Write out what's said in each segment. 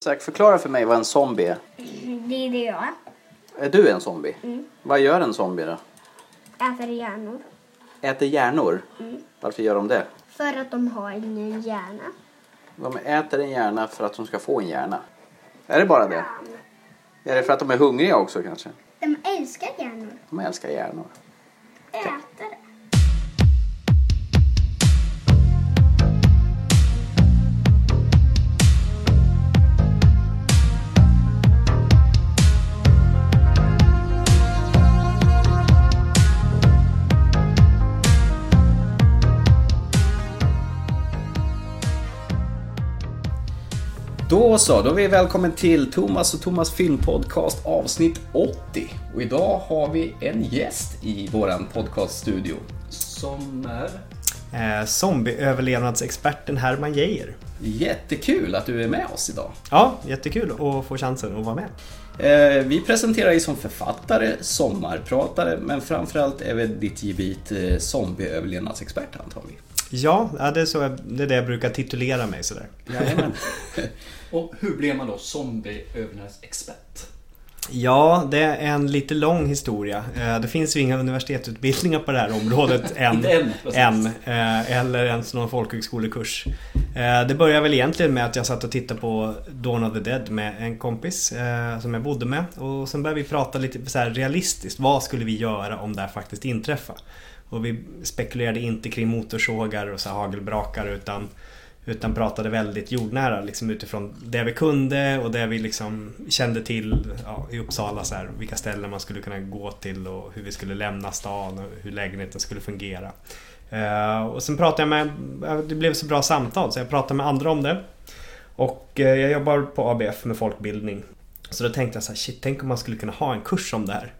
Isak, förklara för mig vad en zombie är. Det är det jag är. Är du en zombie? Vad gör en zombie då? Äter hjärnor. Äter hjärnor? Varför gör de det? För att de har ingen hjärna. De äter en hjärna för att de ska få en hjärna. Är det bara det? Är det för att de är hungriga också kanske? De älskar hjärnor. De älskar hjärnor. Äter Då så, då är vi välkommen till Thomas och Thomas filmpodcast avsnitt 80. Och idag har vi en gäst i våran podcaststudio. Som är? Eh, Zombieöverlevnadsexperten Herman Geijer. Jättekul att du är med oss idag. Ja, jättekul att få chansen att vara med. Eh, vi presenterar dig som författare, sommarpratare, men framförallt är väl ditt gebit eh, zombieöverlevnadsexpert antar vi. Ja, det, är så, jag- det är det jag brukar titulera mig sådär. Jajamän. Och hur blir man då zombieöverlevnadsexpert? Ja, det är en lite lång historia. Eh, Det finns ju inga universitetsutbildningar på det här området än. Än, eh, eller ens någon folkhögskolekurs. Eh, Det började väl egentligen med att jag satt och tittade på Dawn of the Dead med en kompis som jag bodde med. Och sen började vi prata lite så realistiskt. Vad skulle vi göra om det här faktiskt inträffade? Och vi spekulerade inte kring motorsågar och så hagelbrakar utan utan pratade väldigt jordnära liksom utifrån det vi kunde och det vi liksom kände till ja, i Uppsala. Så här, vilka ställen man skulle kunna gå till och hur vi skulle lämna stan och hur lägenheten skulle fungera. Eh, och sen pratade jag med, det blev så bra samtal så jag pratade med andra om det. Och eh, jag jobbar på ABF med folkbildning. Så då tänkte jag så här, shit, tänk om man skulle kunna ha en kurs om det här.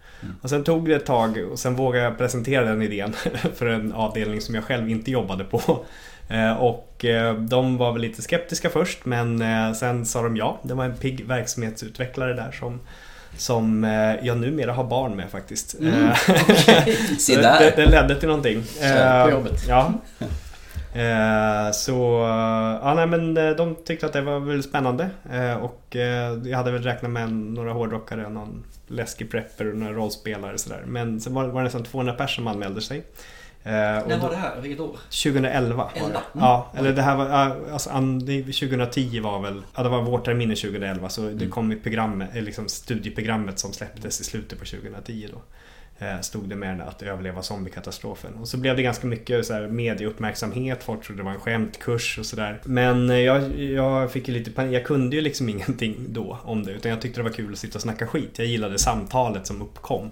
Och sen tog det ett tag och sen vågade jag presentera den idén för en avdelning som jag själv inte jobbade på. Eh, Och eh, de var väl lite skeptiska först men eh, sen sa de ja. Det var en pigg verksamhetsutvecklare där som som jag numera har barn med faktiskt. Eh, Se det, där. det, det ledde till någonting. På jobbet. Ja. Så, ja nej men de tyckte att det var väldigt spännande och jag hade väl räknat med några hårdrockare, någon läskig prepper och några rollspelare och sådär. Men sen var var det nästan 200 personer som anmälde sig. Eh, När var det här? Vilket år? 2011 var det. Elva? Ja, eller det här var, alltså, an- det- 2010 var väl, ja det var vårterminen 2011 så det kom i programmet, eh, liksom studieprogrammet som släpptes i slutet på 2010 då. Eh, Stod det med att överleva zombiekatastrofen. Och så blev det ganska mycket så här medieuppmärksamhet, folk trodde det var en skämtkurs och sådär. Men eh, jag, jag fick ju lite panik, jag kunde ju liksom ingenting då om det utan jag tyckte det var kul att sitta och snacka skit. Jag gillade samtalet som uppkom.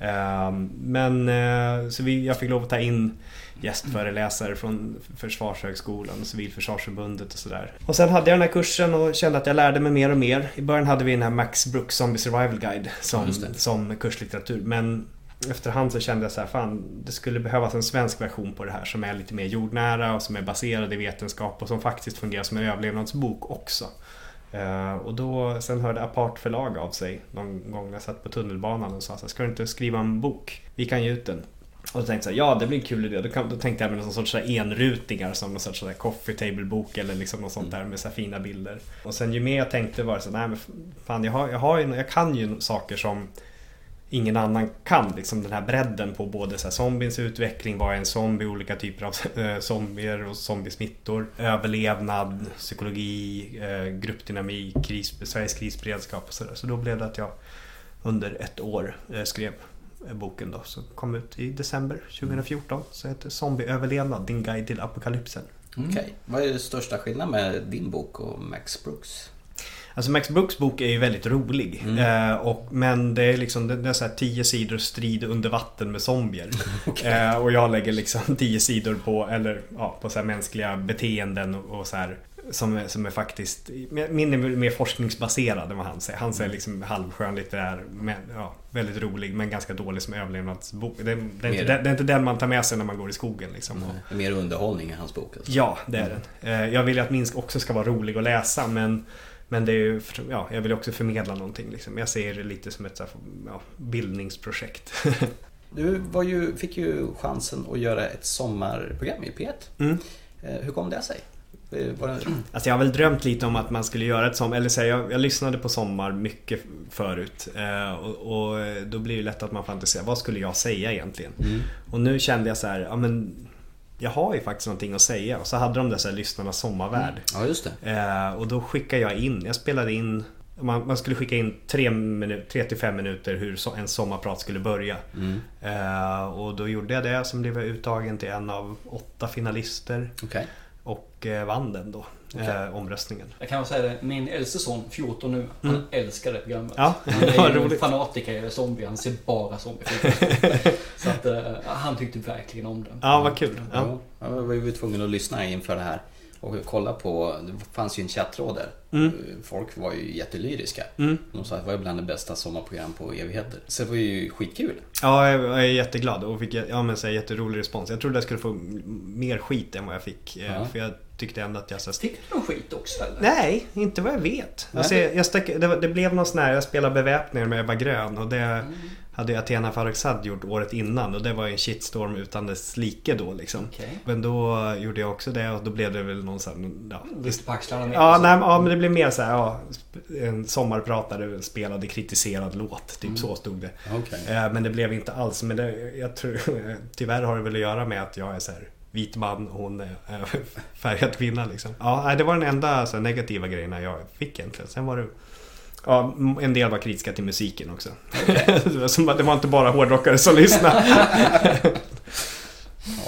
Eh, Men eh, så vi, jag fick lov att ta in gästföreläsare från Försvarshögskolan och Civilförsvarsförbundet och sådär. Och sen hade jag den här kursen och kände att jag lärde mig mer och mer. I början hade vi den här Max Brooks Zombie Survival Guide som, det. som kurslitteratur. Men efterhand så kände jag så här, fan det skulle behövas en svensk version på det här som är lite mer jordnära och som är baserad i vetenskap och som faktiskt fungerar som en överlevnadsbok också. Eh, och då, sen hörde Apart förlag av sig någon gång när jag satt på tunnelbanan och sa så här, ska du inte skriva en bok? Vi kan ge ut den. Och då tänkte jag ja det blir en kul idé. Då, kan, då tänkte jag med någon sorts enrutingar som någon sorts coffee table bok eller liksom något sånt där med så fina bilder. Och sen ju mer jag tänkte var det så här, nej men fan jag, har, jag, har ju, jag kan ju saker som ingen annan kan. Liksom den här bredden på både så här zombiens utveckling, vad är en zombie, olika typer av eh, zombier och zombiesmittor, överlevnad, psykologi, eh, gruppdynamik, kris, Sveriges krisberedskap och sådär. Så då blev det att jag under ett år eh, skrev boken då, som kom ut i december 2014. Så heter Zombieöverlevnad, din guide till apokalypsen. Okej, vad är den största skillnaden med din bok och Max Brooks? Alltså Max Brooks bok är ju väldigt rolig. Eh, och, men det är liksom det, det är så här tio sidor strid under vatten med zombier. eh, och jag lägger liksom tio sidor på, eller, ja, på så mänskliga beteenden och, och så här som, är- som är faktiskt, min är mer forskningsbaserad än vad han säger. Han säger liksom halvskönlitterär, men, ja, väldigt rolig men ganska dålig som överlevnadsbok. Det, det, är inte, det, det är inte den man tar med sig när man går i skogen liksom. Och, mer underhållning i hans bok. Alltså. Ja, det är den. Eh, Jag vill att Minsk också ska vara rolig att läsa men men det är ju, ja, jag vill också förmedla någonting. Liksom. Jag ser det lite som ett här, ja, bildningsprojekt. Du var ju, fick ju chansen att göra ett sommarprogram i P1. Mm. Eh, Hur kom det sig? Det var- Alltså jag har väl drömt lite om att man skulle göra ett som, eller säga, jag, jag lyssnade på Sommar mycket förut eh, och, och då blir det lätt att man fantiserar, vad skulle jag säga egentligen? Mm. Och nu kände jag så här, ja men jag har ju faktiskt någonting att säga och så hade de där så här lyssnarnas sommarvärld. Ja, just det. Eh, och då skickade jag in, jag spelade in man, man skulle skicka in 3 till 5 minuter hur so- en sommarprat skulle börja. Mm. Eh, och då gjorde jag det, sen blev jag uttagen till en av åtta finalister Okej. och eh, vann den då, Okej. eh, omröstningen. Jag kan säga det, min äldste son, 14 nu, han älskar det programmet. Ja, Han är ju en fanatiker i zombie, han ser bara zombiefilmer. Så att eh, han tyckte verkligen om det. Ja, vad kul. Ja. Ja. Jag var ju tvungen att lyssna inför det här och kolla på, det fanns ju en chattråd där. Mm. Folk var ju jättelyriska. Mm. De sa att det var bland det bästa sommarprogram på evigheter. Så det var ju skitkul. Ja, jag jag är jätteglad och fick ja, men, så här, jätterolig respons. Jag trodde jag skulle få mer skit än vad jag fick. eh, Ja. För jag tyckte ändå att jag... Så Fick du någon skit också eller? Nej, inte vad jag vet. Alltså, jag, jag stack, det, det blev någon sån här, jag spelade beväpningar med Ebba Grön och det Mm. hade ju Athena Farrokhzad gjort året innan och det var ju en shitstorm utan dess like då liksom. Okej. Men då gjorde jag också det och då blev det väl någon sån ja, Visst på axlarna med. Ja, nej, ja, men det blev mer så här, ja, en sommarpratare spelade kritiserad låt. Typ så stod det. Okej. Eh, Men det blev inte alls. Men det, jag tror, tyvärr har det väl att göra med att jag är så här vit man och hon är färgad kvinna liksom. Ja, det var den enda så här, negativa grejen jag fick egentligen. Sen var det Ja, en del var kritiska till musiken också. det var inte bara hårdrockare som lyssnade.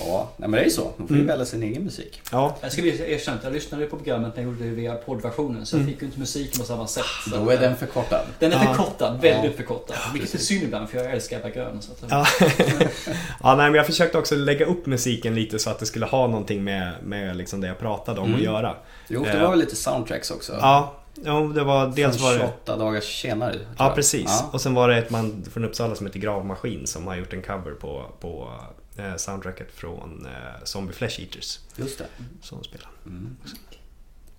Ja, nej, men det är ju så. Man får ju Mm. välja sin egen musik. Ja, Jag ska bli erkänt, jag lyssnade på programmet när jag gjorde det via poddversionen så jag fick ju inte musiken på samma sätt. Så Då är den förkortad. den är Ja. förkortad, väldigt Ja. förkortad. Vilket är synd ibland för jag älskar Ebba Grön. Så att, Ja. ja, nej, men jag försökte också lägga upp musiken lite så att det skulle ha någonting med, med liksom det jag pratade om Mm. att göra. Jo, det Eh. var väl lite soundtracks också? Ja, jo, det var dels Från var det... 28 dagar senare. Ja, precis. Ja. Och sen var det ett man från Uppsala som heter Gravmaskin som har gjort en cover på, på eh, soundtracket från eh, Zombie Flesh Eaters. Just det. Som spelar. Mm.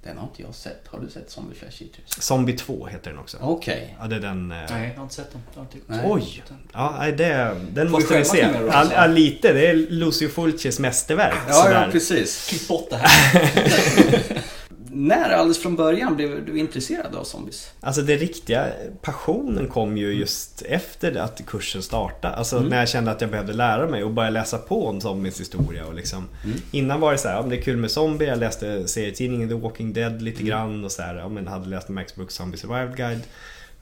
Den har inte jag sett. Har du sett Zombie Flash Eaters? Zombie 2 heter den också. Okej. Ja, det är den... Eh, Nej, jag har inte sett den. Inte-. Oj! Ja, nej, det, den vi måste vi se. alltså? ja, lite. Det är Lucio Fulcis mästerverk. Ja, sådär. ja, precis. Klipp bort det här. När alldeles från början blev du intresserad av zombies? Alltså det riktiga passionen kom ju just efter att kursen startade. Alltså Mm. när jag kände att jag behövde lära mig och börja läsa på om zombies historia. Och liksom. Mm. Innan var det så här, ja, det är kul med zombie. Jag läste serietidningen The Walking Dead Mm. lite grann och så här, ja, men hade läst Max Brooks Zombie Survival Guide.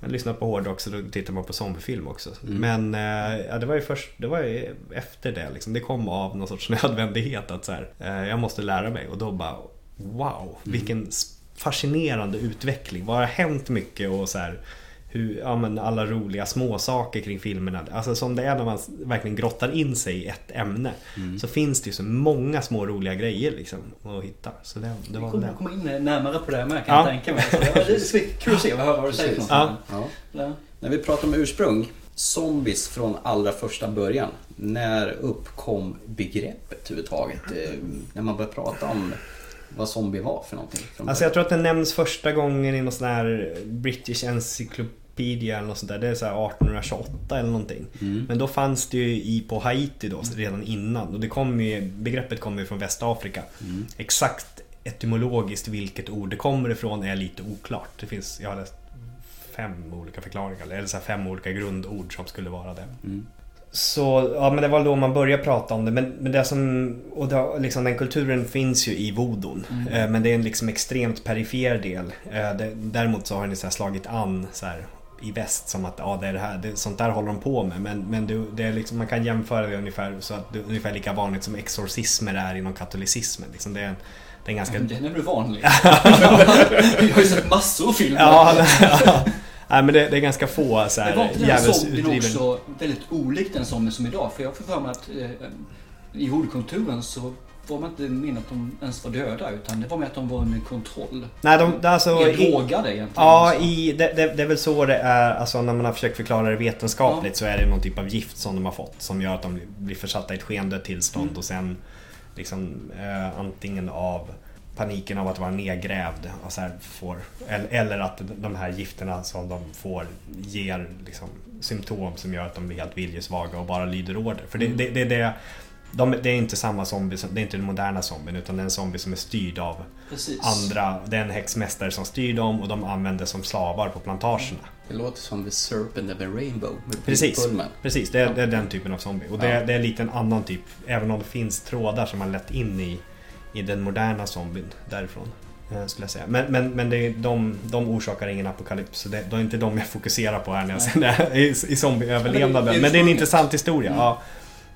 Jag lyssnade på hårdrock så då tittar man på zombiefilm också. Mm. Men eh, ja, det var ju först, det var ju efter det liksom. Det kom av någon sorts nödvändighet att så här, eh, jag måste lära mig och då bara wow, vilken fascinerande utveckling. Vad har hänt mycket och så här hur, ja, men alla roliga småsaker kring filmerna. Alltså som det är när man verkligen grottar in sig i ett ämne. Mm. Så finns det ju så många små roliga grejer liksom att hitta. Så det, det Vi var väl kommer det. komma in närmare på det här med kan Ja. jag tänka mig. Det är kul att se vad höra vad du säger. Ja. Ja. När vi pratar om ursprung, zombies från allra första början. När uppkom begreppet överhuvudtaget? Eh, När man började prata om vad zombie var för någonting? Alltså jag tror att den nämns första gången i någon sån här British Encyclopedia eller något sånt där. Det är så här 1828 eller någonting. Mm. Men då fanns det ju i, på Haiti då redan innan. Och det kom ju, begreppet kommer ju från Västafrika. Mm. Exakt etymologiskt vilket ord det kommer ifrån är lite oklart. Det finns, jag har läst fem olika förklaringar, eller så fem olika grundord som skulle vara det. Mm. Så, ja men det var då man började prata om det. Men, men det som, och det, liksom, den kulturen finns ju i vodon. Eh, men det är en liksom extremt perifer del. Eh, det, däremot så har den så slagit an så här, i väst som att ja, det är det här, det, sånt där håller de på med. Men, men det, det är liksom, man kan jämföra det ungefär så att det är ungefär lika vanligt som exorcismer är inom katolicismen. Liksom det, är en, det är en ganska... Den är väl vanlig? jag har ju sett massor av filmer. Ja, ja. Nej men det, det är ganska få så Men var här inte den också väldigt olikt den zombie som idag? För jag får för mig att eh, i jordkulturen så var man inte med att de ens var döda utan det var med att de var under kontroll. Nej, de, det alltså... Drogade egentligen. Ja, Så. i, det, det, det är väl så det är. Alltså när man har försökt förklara det vetenskapligt så är det någon typ av gift som de har fått som gör att de blir försatta i ett skendött tillstånd Mm. och sen liksom eh, antingen av paniken av att vara nedgrävd och så får, eller, eller att de här gifterna som de får ger liksom symptom som gör att de blir helt viljesvaga och bara lyder order. För det, Mm. det, det är det de, det är inte samma zombie, det är inte den moderna zombien utan det är en zombie som är styrd av Precis. andra. Det är en häxmästare som styr dem och de använder som slavar på plantagerna. Det låter som The Serpent of the Rainbow med Precis. Pullman. Precis, det är, det är den typen av zombie. Och det, Ja. det är lite en annan typ. Även om det finns trådar som man lett in i, i den moderna zombien därifrån. eh, Skulle jag säga. Men, men, men det de, de orsakar ingen apokalyps. Så det, det är inte de jag fokuserar på här när jag säger i, i zombieöverlevnaden. Men det är Men det är en intressant historia. Mm. Ja.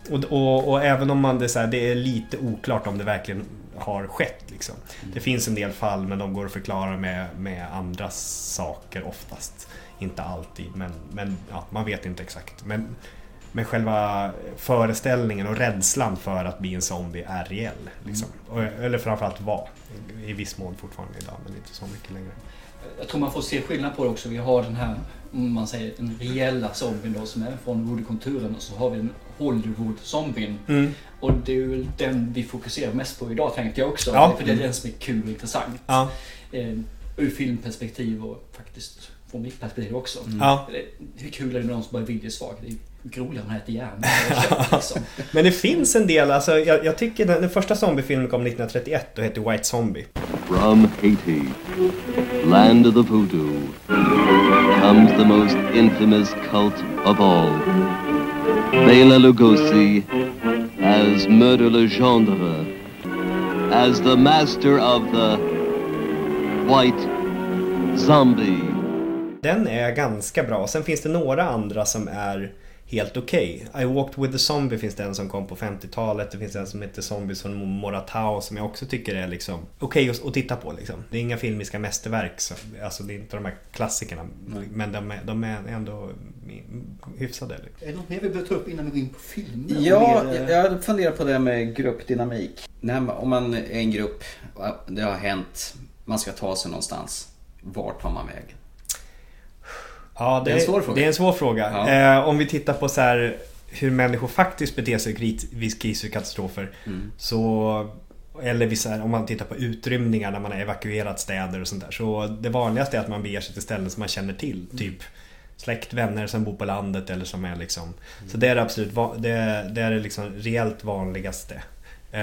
Och, och, och även om man det, är så här, det är lite oklart om det verkligen har skett. Liksom. Det finns en del fall men de går att förklara med, med andra saker oftast. Inte alltid men, men ja, man vet inte exakt. Men, men själva föreställningen och rädslan för att bli en zombie är reell. Liksom. Och, eller framförallt var. I viss mån fortfarande idag men inte så mycket längre. Jag tror man får se skillnad på det också. Vi har den här, om man säger den reella zombien då som är från voodoo-kulturen och så har vi den Hollywood-zombien. Mm. Och det är ju den vi fokuserar mest på idag tänkte jag också. Ja. För det är den som är kul och intressant. Ja. Eh, ur filmperspektiv och faktiskt från mitt perspektiv också. Ja. Det- Hur kul är det med någon som bara är viljesvag? Det är man äter järn. liksom. Men det finns en del, alltså jag, jag tycker den, den första zombiefilmen kom 1931 och heter White Zombie. From Haiti, land of the voodoo, comes the most infamous cult of all. Bela Lugosi as Murder Legendre, as the master of the White Zombie. Den är ganska bra. Sen finns det några andra som är helt okej. I Walked With The Zombie finns det en som kom på 50-talet. Det finns en som heter Zombies från Moratau som jag också tycker är liksom okej att, att titta på. Liksom. Det är inga filmiska mästerverk. Så, alltså det är inte de här klassikerna. Men de är, de är ändå hyfsade. Liksom. Är det något mer vi behöver ta upp innan vi går in på film? Ja, Mer, eh, jag funderar på det med gruppdynamik. När man, om man är en grupp, det har hänt, man ska ta sig någonstans. Vart tar man vägen? Ja, det, Det är en svår fråga. Det är en svår fråga. Ja. Eh, om vi tittar på så här, hur människor faktiskt beter sig vid kriser och katastrofer. Mm. Så, eller vissa, om man tittar på utrymningar när man har evakuerat städer och sånt där. Så det vanligaste är att man beger sig till ställen som man känner till. Mm. Typ släkt, vänner som bor på landet eller som är liksom... Så det är det absolut det, det är det liksom reellt vanligaste. Eh,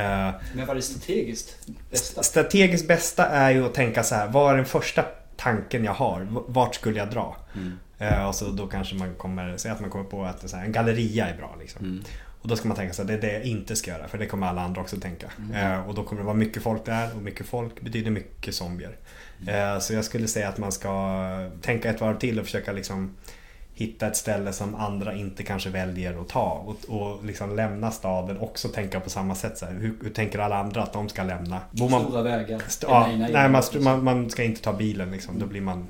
Men vad är det strategiskt bästa? Strategiskt bästa är ju att tänka så här, vad är den första tanken jag har? Vart skulle jag dra? Eh, och så då kanske man kommer, säg att man kommer på att här, en galleria är bra liksom. Och då ska man tänka så här, det är det jag inte ska göra för det kommer alla andra också tänka. Eh, och då kommer det vara mycket folk där och mycket folk betyder mycket zombier. Eh, så jag skulle säga att man ska tänka ett varv till och försöka liksom hitta ett ställe som andra inte kanske väljer att ta och, och liksom lämna staden också tänka på samma sätt. Så här, hur, hur tänker alla andra att de ska lämna? Bor man, Stora vägar? St- Ja, Nej, nej, nej. man, man, man ska inte ta bilen liksom. Då blir man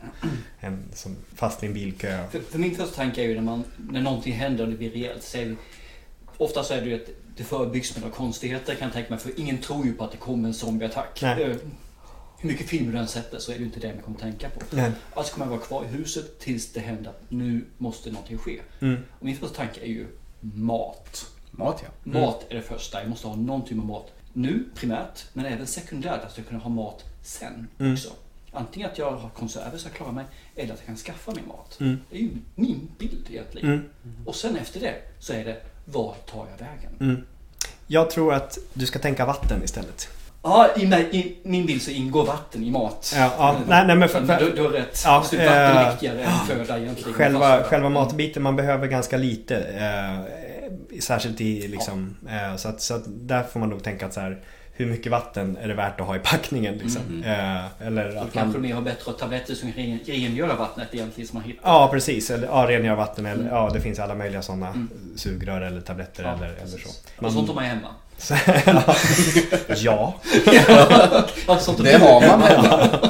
en, som fast i en bilkö. För, för min första tanke är ju när, man, när någonting händer och det blir reellt. Så är ofta så är det ju att det förebyggs med några konstigheter kan jag tänka mig. För ingen tror ju på att det kommer en zombieattack. Hur mycket film du än sätter så är det inte det man kommer tänka på. Nej. Alltså kommer jag vara kvar i huset tills det händer att nu måste någonting ske. Mm. Och min första tanke är ju mat. Mat ja. Mat är det första. Jag måste ha någon typ av mat. Nu primärt, men även sekundärt. Att jag kunna ha mat sen Mm. också. Antingen att jag har konserver så jag klarar mig, eller att jag kan skaffa min mat. Mm. Det är ju min bild egentligen. Mm. Och sen efter det så är det, var tar jag vägen? Mm. Jag tror att du ska tänka vatten istället. Ja, i, i min bild så ingår vatten i mat. Ja, ja, nej, nej, men för- för- du, du har rätt. Ja, vatten är eh, viktigare än föda egentligen. Själva, själva matbiten, man behöver ganska lite. Eh, särskilt i liksom... Eh, så, att, så att där får man nog tänka att så här, hur mycket vatten är det värt att ha i packningen liksom? Eh, eller att kanske man... mer har bättre tabletter som ren- rengör vattnet egentligen som man hittar. Ja precis, eller ja, rengöra vatten eller Mm. ja det finns alla möjliga sådana Mm. sugrör eller tabletter Ja, eller, eller så. Och sånt har man hemma. ja, Ja, har Det har man. hemma.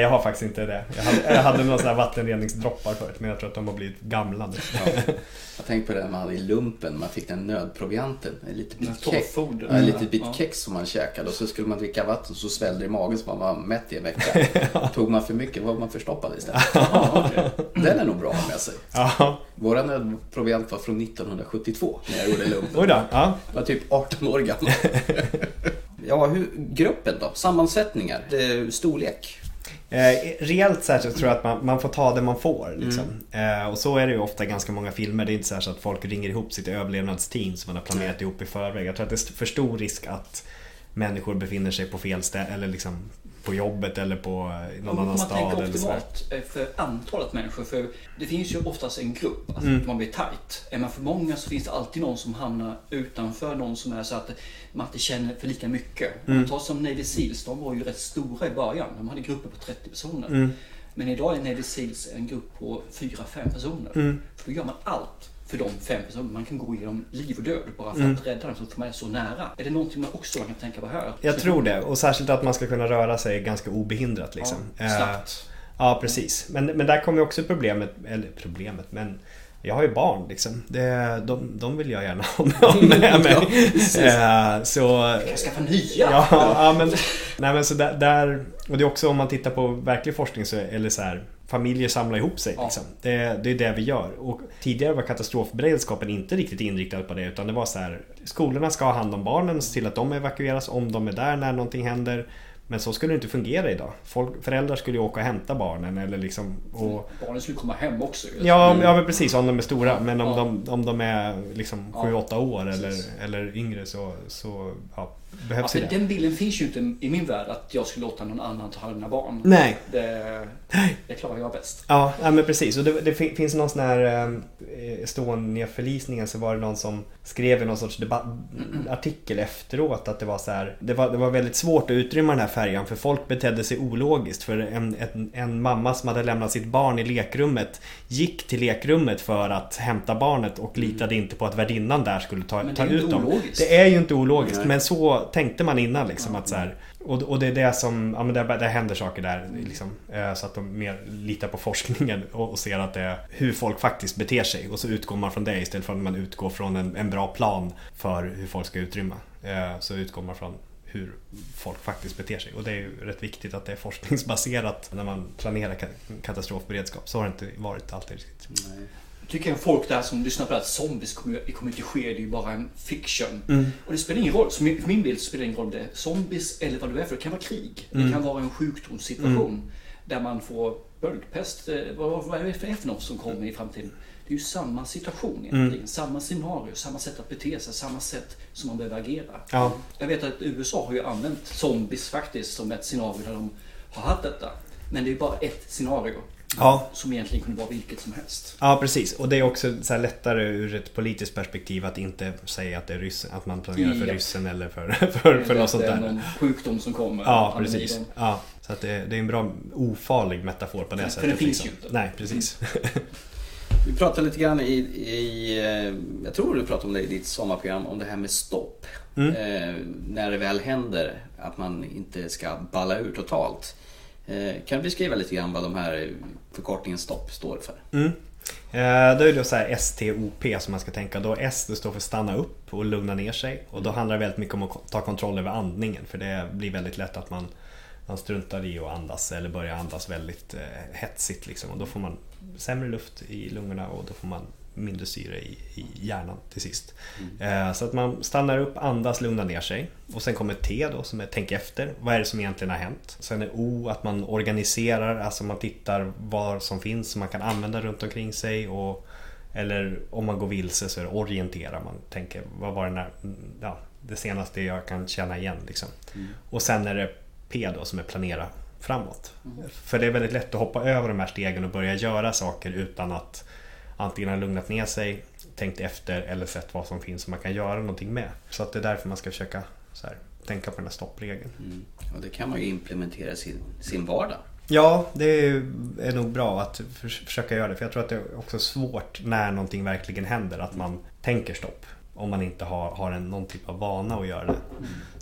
nej jag har faktiskt inte det. Jag hade, jag hade några sådana vattenreningsdroppar förut men jag tror att de har blivit gamla nu. Ja. Jag tänkte på det man hade i lumpen, man fick den nödprovianten. En liten bit kex. Ja, en liten bit Ja. kex som man käkade och så skulle man dricka vatten så svällde det i magen så man var mätt i en vecka. Tog man för mycket var man förstoppad istället. Ja, okej. Den är nog bra med sig. Ja, Våra nödproviant var från 1972 när jag gjorde lumpen. oj då. Ja. Jag var typ 18 år gammal. Ja, hur, gruppen då? Sammansättningar? Storlek? Eh, reellt sett så tror jag att man, man får ta det man får. Liksom. Eh, och så är det ju ofta ganska många filmer. Det är inte så, här så att folk ringer ihop sitt överlevnadsteam som man har planerat ihop i förväg. Jag tror att det är för stor risk att människor befinner sig på fel ställe eller liksom på jobbet eller på eh, någon annan man stad. tänker så. här. optimalt eh, för antalet människor. För det finns ju oftast en grupp, alltså Mm. man blir tight. Är man för många så finns det alltid någon som hamnar utanför. Någon som är så att man inte känner för lika mycket. Mm. man tar som Navy Seals, de var ju rätt stora i början. De hade grupper på 30 personer. Mm. Men idag är Navy Seals en grupp på 4-5 personer. Mm. För då gör man allt för de fem personerna. Man kan gå igenom liv och död bara för Mm. att rädda dem så att man är så nära. Är det någonting man också kan tänka på här? Jag tror det. Och särskilt att man ska kunna röra sig ganska obehindrat. Liksom. Ja, Eh, snabbt. Ja, precis. Men, men där kommer också problemet, eller problemet, men jag har ju barn liksom. Det, de, de vill jag gärna ha med mig. Eh, så, Jag skaffar nya! ja, ja, men, nej, men så där, där, och det är också om man tittar på verklig forskning så eller så här, familjer samlar ihop sig. Ja. Liksom. Det, det är det vi gör. Och tidigare var katastrofberedskapen inte riktigt inriktad på det utan det var så här Skolorna ska ha hand om barnen, se till att de evakueras om de är där när någonting händer. Men så skulle det inte fungera idag. Folk, föräldrar skulle ju åka och hämta barnen eller liksom och, Barnen skulle komma hem också. Ja, ja men precis om de är stora. Men om, Ja. de, om de är liksom Ja, 7-8 år eller, eller yngre så, så Ja, behövs ju det. den bilden finns ju inte i min värld att jag skulle låta någon annan ta hand om mina barn. Nej. Det, det klarar jag bäst. Ja, ja men precis. Och det, det fin- finns någon sån här eh, Estonia-förlisningen så var det någon som skrev i någon sorts artikel efteråt att det var så här. Det var, det var väldigt svårt att utrymma den här färjan för folk betedde sig ologiskt. För en, en, en mamma som hade lämnat sitt barn i lekrummet gick till lekrummet för att hämta barnet och litade inte på att värdinnan där skulle ta, ta ut dem. ologiskt. Det är ju inte ologiskt Nej. men så tänkte man innan liksom att så här, och, och det är det som, ja men det, det händer saker där liksom. eh, Så att de mer litar på forskningen och, och ser att det är hur folk faktiskt beter sig. Och så utgår man från det istället för att man utgår från en, en bra plan för hur folk ska utrymma. Eh, Så utgår man från hur folk faktiskt beter sig. Och det är ju rätt viktigt att det är forskningsbaserat när man planerar ka- katastrofberedskap. Så har det inte varit alltid riktigt. Nej. Tycker jag folk där som lyssnar på det här, zombies kommer, det kommer inte ske, det är ju bara en fiction. Mm. Och det spelar ingen roll, för min bild spelar det ingen roll om det är zombies eller vad det är för det kan vara krig. Mm. Det kan vara en sjukdomssituation där man får böldpest, eh, vad, vad är det för något som kommer i framtiden? Det är ju samma situation egentligen, Mm. samma scenario, samma sätt att bete sig, samma sätt som man behöver agera. Ja. Jag vet att USA har ju använt zombies faktiskt som ett scenario där de har haft detta. Men det är ju bara ett scenario. Ja. Som egentligen kunde vara vilket som helst. Ja precis och det är också så här lättare ur ett politiskt perspektiv att inte säga att det är ryssen, att man planerar för Ja. ryssen eller för, för, för något sånt Det är där. någon sjukdom som kommer. Ja precis. Ja, så att det, det är en bra ofarlig metafor på det För sättet. den finns liksom. ju inte. Nej precis. Vi pratade lite grann i, i eh, jag tror du pratade om det i ditt sommarprogram, om det här med stopp. Mm. Eh, när det väl händer, att man inte ska balla ur totalt. Eh, kan du beskriva lite grann vad de här förkortningen STOP står för? Mm. Eh, då är det så här STOP som man ska tänka. Då S det står för stanna upp och lugna ner sig. Och då handlar det väldigt mycket om att ta kontroll över andningen. För det blir väldigt lätt att man, man struntar i att andas eller börjar andas väldigt eh, hetsigt. Liksom. Och då får man sämre luft i lungorna och då får man mindre syre i, i hjärnan till sist. Eh, Så att man stannar upp, andas, lugnar ner sig. Och sen kommer T då som är tänk efter. Vad är det som egentligen har hänt? Sen är O att man organiserar, alltså man tittar vad som finns som man kan använda runt omkring sig. Och, eller om man går vilse så är det orientera. Man tänker vad var det, när, ja, det senaste jag kan känna igen. Liksom. Och sen är det P då som är planera framåt. För det är väldigt lätt att hoppa över de här stegen och börja göra saker utan att antingen ha lugnat ner sig, tänkt efter eller sett vad som finns som man kan göra någonting med. Så att det är därför man ska försöka här, tänka på den här stoppregeln. Mm. Och det kan man ju implementera i sin, sin vardag. Ja, det är, nog bra att för, försöka göra det. För jag tror att det är också svårt när någonting verkligen händer att man tänker stopp. Om man inte har, har en, någon typ av vana att göra det.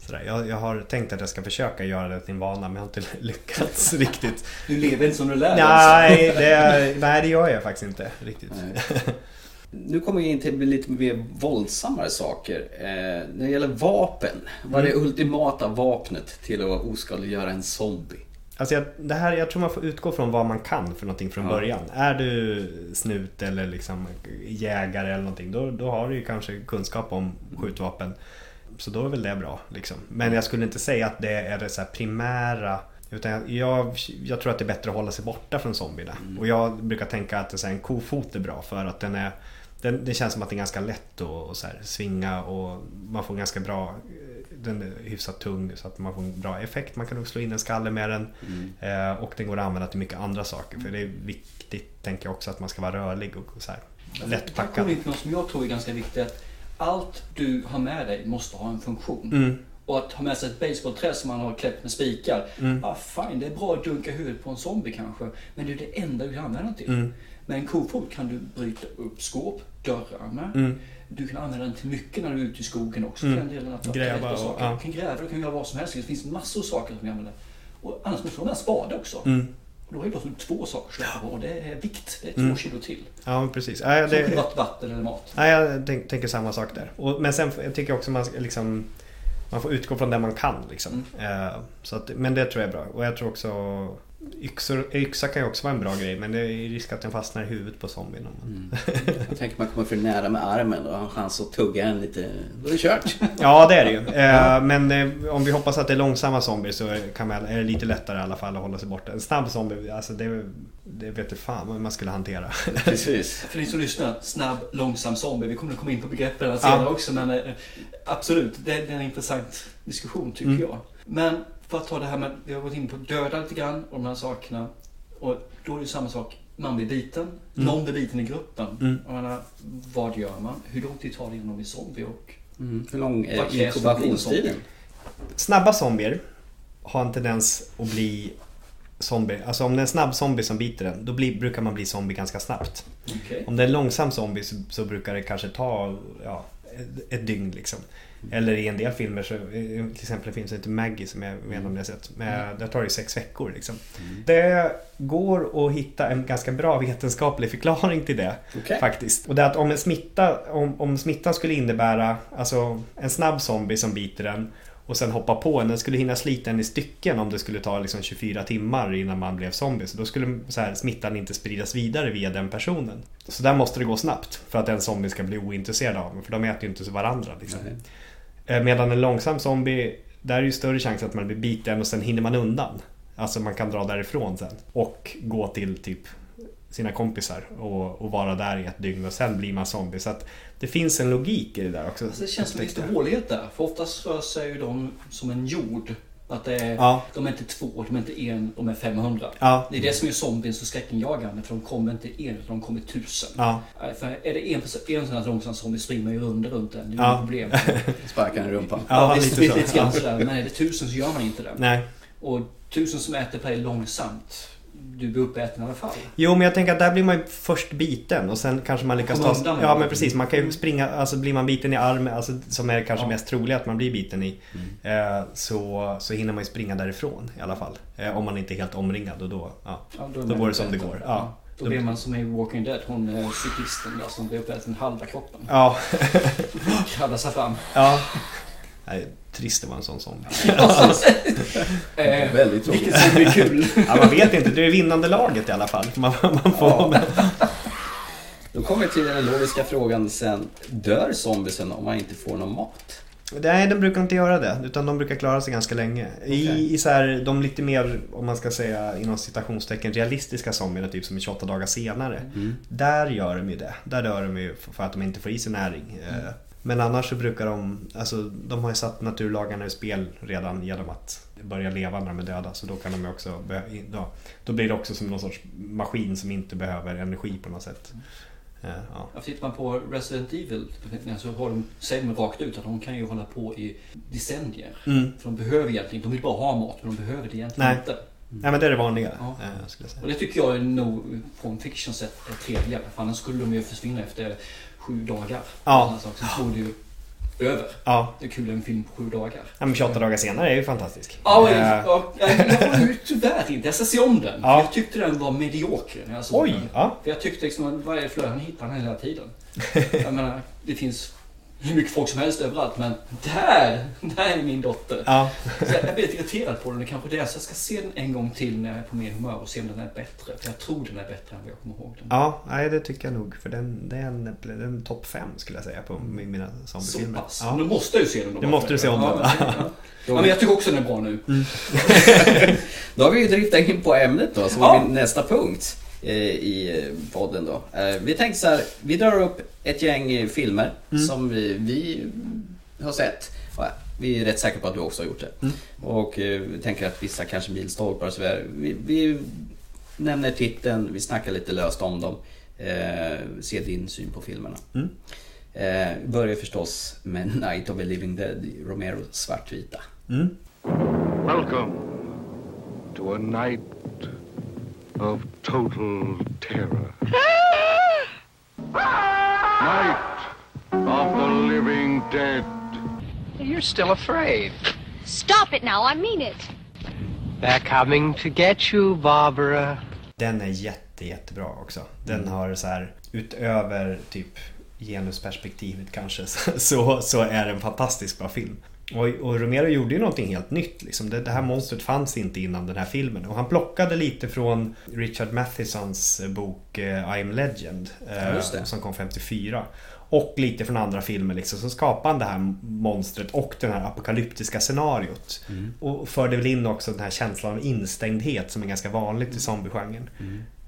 Sådär. Jag, jag har tänkt att jag ska försöka göra det till en vana men jag har inte lyckats riktigt. Du lever inte som du lär Nej det, nej, det gör jag faktiskt inte riktigt. Nej. Nu kommer vi in till lite mer våldsammare saker. Eh, när det gäller vapen, vad är det ultimata vapnet till att oskadliggöra en zombie? Alltså jag, det här, jag tror man får utgå från vad man kan för någonting från Ja. början. Är du snut eller liksom jägare eller någonting då, då har du ju kanske kunskap om skjutvapen. Så då är väl det bra. Liksom. Men jag skulle inte säga att det är det så primära Utan jag, jag, tror att det är bättre att hålla sig borta från zombierna. Och jag brukar tänka att en kofot är bra för att den är den, det känns som att det är ganska lätt att så här, svinga och man får ganska bra den är hyfsat tung så att man får en bra effekt. Man kan också slå in en skalle med den. Mm. Eh, och den går att använda till mycket andra saker. För det är viktigt, tänker jag också, att man ska vara rörlig och så här, lättpackad. Det på något som jag tror är ganska viktigt. Att allt du har med dig måste ha en funktion. Mm. Och att ha med sig ett basebollträ som man har klätt med spikar. Mm. Ah, fine, det är bra att dunka huvudet på en zombie kanske. Men det är det enda du kan använda den till. Mm. Med en kofot kan du bryta upp skåp, dörrar med. Mm. Du kan använda den till mycket när du är ute i skogen också. Mm. För den delen att Gräva och- saker. ja. Du kan gräva, du kan göra vad som helst. Det finns massor av saker som vi använder. Och annars måste du ha med en spade också. Mm. Då har du plötsligt två saker släppa på. Och det är vikt. Det är två Mm. kilo till. Ja, precis. Ja, Som det, privat vatten eller mat. Nej, jag tänk, tänker samma sak där. Och, men sen jag tycker jag också man liksom man får utgå från det man kan. Liksom. Eh, så att, men det tror jag är bra. Och jag tror också yxor, yxa kan ju också vara en bra grej men det är risk att den fastnar i huvudet på zombien. Om man... Mm. Jag tänker man kommer för nära med armen och har en chans att tugga en lite. Då är det kört. Ja det är det ju. Eh, men eh, om vi hoppas att det är långsamma zombier så kan man, är det lite lättare i alla fall att hålla sig borta. En snabb zombie, alltså det, det vet jag fan vad man skulle hantera. Precis. För ni som lyssnar, snabb, långsam zombie. Vi kommer att komma in på begreppen Ja. senare också. Men eh, absolut, det, det är en intressant diskussion tycker Mm. jag. Men för att ta det här med, vi har gått in på döda lite grann och de här sakerna. Och då är det samma sak. Man blir biten, någon blir biten i gruppen. Mm. Jag menar, vad gör man? Hur lång tid tar det innan de blir zombie? Och Mm. Hur lång Vad är krävs för att bli en inkubationstiden? Snabba zombier har en tendens att bli zombie. Alltså om det är en snabb zombie som biter den, då blir, brukar man bli zombie ganska snabbt. okej. Om det är en långsam zombie så, så brukar det kanske ta ja, ett, ett dygn liksom. Eller i en del filmer, så, eh, till exempel en film som heter Maggie som jag vet om ni har sett. Men där tar det sex veckor liksom. Det går att hitta en ganska bra vetenskaplig förklaring till det. Okej. Faktiskt. Och det är att om en smitta, om, om smittan skulle innebära alltså en snabb zombie som biter den och sen hoppa på en. Den skulle hinna slita en i stycken om det skulle ta liksom 24 timmar innan man blev zombie. Så då skulle så här, smittan inte spridas vidare via den personen. Så där måste det gå snabbt för att en zombie ska bli ointresserad av den. För de äter ju inte varandra. Liksom. Nej. Eh, Medan en långsam zombie, där är ju större chans att man blir biten och sen hinner man undan. Alltså man kan dra därifrån sen. Och gå till typ sina kompisar och, och vara där i ett dygn och sen blir man zombie. Så att det finns en logik i det där också. Alltså, det känns som jag. hålighet där. För oftast rör sig ju de som en jord. Att det är, Ja. De är inte två, de är inte en, de är 500. Ja. Det är det som är zombien så skräckinjagande. För de kommer inte en, utan de kommer tusen. Ja. För är det en, en sån här långsam zombie springer ju runt runt den. Det är Ja. inget problem. Sparkar den i rumpan. Ja, visst, lite så. lite grann Ja. sådär. Men är det tusen så gör man inte det. Nej. Och tusen som äter på dig långsamt. Du blir uppäten i alla fall. Jo men jag tänker att där blir man ju först biten och sen kanske man lyckas Kommer ta Ja men precis, man kan ju springa, alltså blir man biten i armen, alltså, som är kanske Ja. mest troligt att man blir biten i. Eh, så, så hinner man ju springa därifrån i alla fall. Eh, om man inte är helt omringad och då, ja. Ja, Då man går det som det går. Ja. Då blir man som i Walking Dead, hon eh, cyklisten där som blir uppäten halva kroppen. Ja. Kravlar sig fram. ja. Nej, trist att vara en sån zombie. Eh, Väldigt tråkigt. vilket som blir kul. Ja, man vet inte, det är vinnande laget i alla fall. Man, man får Ja. med. Då kommer vi till den logiska frågan sen. Dör zombiesen om man inte får någon mat? Nej, de brukar inte göra det. Utan de brukar klara sig ganska länge. I, Okej. i så här, de lite mer, om man ska säga inom citationstecken, realistiska zombierna, typ som är 28 dagar senare. Där gör de ju det. Där dör de ju för att de inte får i sig näring. Eh, Men annars så brukar de, alltså de har ju satt naturlagarna ur spel redan genom att börja leva när de är döda. Så då kan de också, ja, då blir det också som någon sorts maskin som inte behöver energi på något sätt. Eh, Ja. Ja, Tittar man på Resident Evil så har de, säger de rakt ut att de kan ju hålla på i decennier. Mm. För de behöver egentligen, de vill bara ha mat men de behöver det egentligen Nej. inte. Nej men det är det vanliga. Ja. eh, skulle jag säga. Och det tycker jag är nog på en fiction sätt är trevligare. För annars skulle de ju försvinna efter sju dagar. Ja. Sådana saker. Sen slår ju över. Ja. Det är kul en film på sju dagar. Ja, men 28 dagar senare är ju fantastisk. Ja, Eh, ja, jag har ju tyvärr inte. Jag ska se om den. Ja. Jag tyckte den var medioker när jag såg Oj! den. Ja. För jag tyckte liksom vad är det för han hittar den hela tiden. Jag menar, det finns hur mycket folk som helst överallt. Men där, där är min dotter. Ja, Så jag blir lite irriterad på den. Det kanske är det. Så jag ska se den en gång till när jag är på mer humör och se om den är bättre. För jag tror den är bättre än vad jag kommer ihåg den. ja nej, det tycker jag nog. För den, det är en, det är topp fem skulle jag säga på mina Så zombiefilmer. pass. Ja. Men du måste ju se den. då. Det måste du se om ja, den. men- ja. ja, men jag tycker också den är bra nu. Då har vi ju driftat in på ämnet då, som Ja. är nästa punkt i eh, podden då. Eh, Vi tänkte så här, vi drar upp ett gäng eh, filmer som vi, vi har sett. Och Vi är rätt säkra på att du också har gjort det. Och eh, vi tänker att vissa kanske milstolpar och så vidare. Vi, vi nämner titeln, vi snackar lite löst om dem. Eh, se din syn på filmerna. Mm. Eh, börjar förstås med Night of the Living Dead, Romero svartvita. Mm. Welcome to a night of total terror. night of the living dead. You're still afraid. Stop it now, I mean it. They're coming to get you, Barbara. Den är jätte, jättebra också. Den har så här utöver typ genusperspektivet kanske så, så är det en fantastiskt bra film. Och, och Romero gjorde ju någonting helt nytt. Liksom. Det, det här monstret fanns inte innan den här filmen. Och han plockade lite från Richard Mathesons bok eh, I am Legend. eh, just det. Som kom 54. Och lite från andra filmer liksom. Så skapade han det här monstret och det här apokalyptiska scenariot. Och förde väl in också den här känslan av instängdhet som är ganska vanligt i zombiegenren.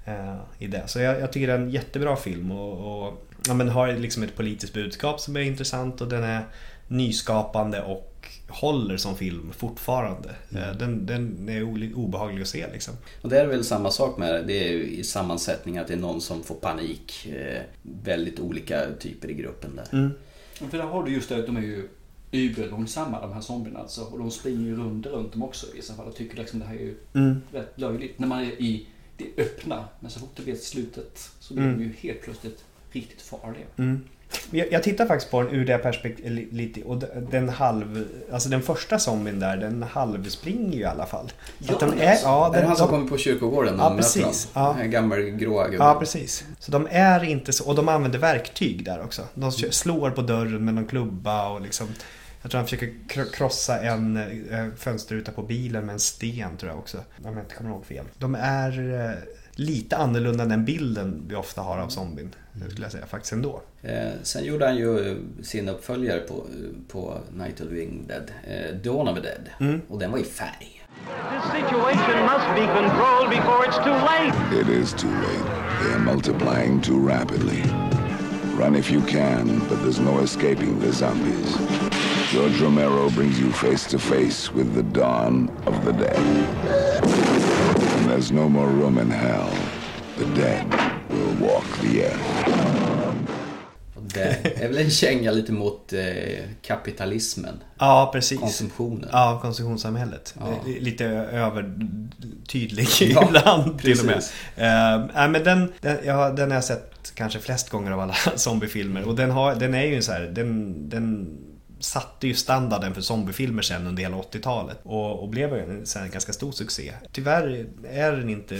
eh, I det. Så jag, jag tycker det är en jättebra film och, och ja, men har liksom ett politiskt budskap som är intressant och den är nyskapande och håller som film fortfarande. Eh, Den, den är obehaglig att se liksom. Och det är väl samma sak med det. Är ju i sammansättning att det är någon som får panik. Eh, väldigt olika typer i gruppen där. För där har du just det att de är ju überlångsamma de här zombierna alltså. Och de springer ju runt, runt dem också i vissa fall. Jag tycker liksom det här är ju rätt löjligt. När man är i det öppna. Men så fort det blir slutet så blir de ju helt plötsligt riktigt farliga. Men Jag, jag tittar faktiskt på den ur det perspektivet lite och de- den halv... Alltså den första zombien där, den halvspringer ju i alla fall. Så att den är, ja, är det den, han som de- kommer på kyrkogården? Ja, precis. Ja. Den gamla gråa gubben. Ja, precis. Så de är inte så... Och de använder verktyg där också. De kö- slår på dörren med någon klubba och liksom... Jag tror han försöker kro- krossa en eh, fönsterruta på bilen med en sten tror jag också. Om jag inte kommer ihåg fel. De är eh, lite annorlunda än den bilden vi ofta har av zombien. Det skulle jag säga faktiskt ändå. Eh, sen gjorde han ju eh, sin uppföljare på, på Night of the Living Dead, eh, Dawn of the Dead. Mm. Och den var i färg. This situation must be controlled before it's too late. It is too late. They are multiplying too rapidly. Run if you can, but there's no escaping the zombies. George Romero brings you face to face with the dawn of the dead. There's no more room in hell. The dead will walk the earth. Det är väl en känga lite mot eh, kapitalismen. Ja, precis. Konsumtionen. Ja, konsumtionssamhället. Ja. Lite övertydlig Ja, ibland till och med. precis. Uh, nej, men den, den, ja, den har jag sett kanske flest gånger av alla zombiefilmer. Och den, har, den är ju så här, den, den satte ju standarden för zombiefilmer sen under hela 80-talet. Och, och blev ju en, ganska stor succé. Tyvärr är den inte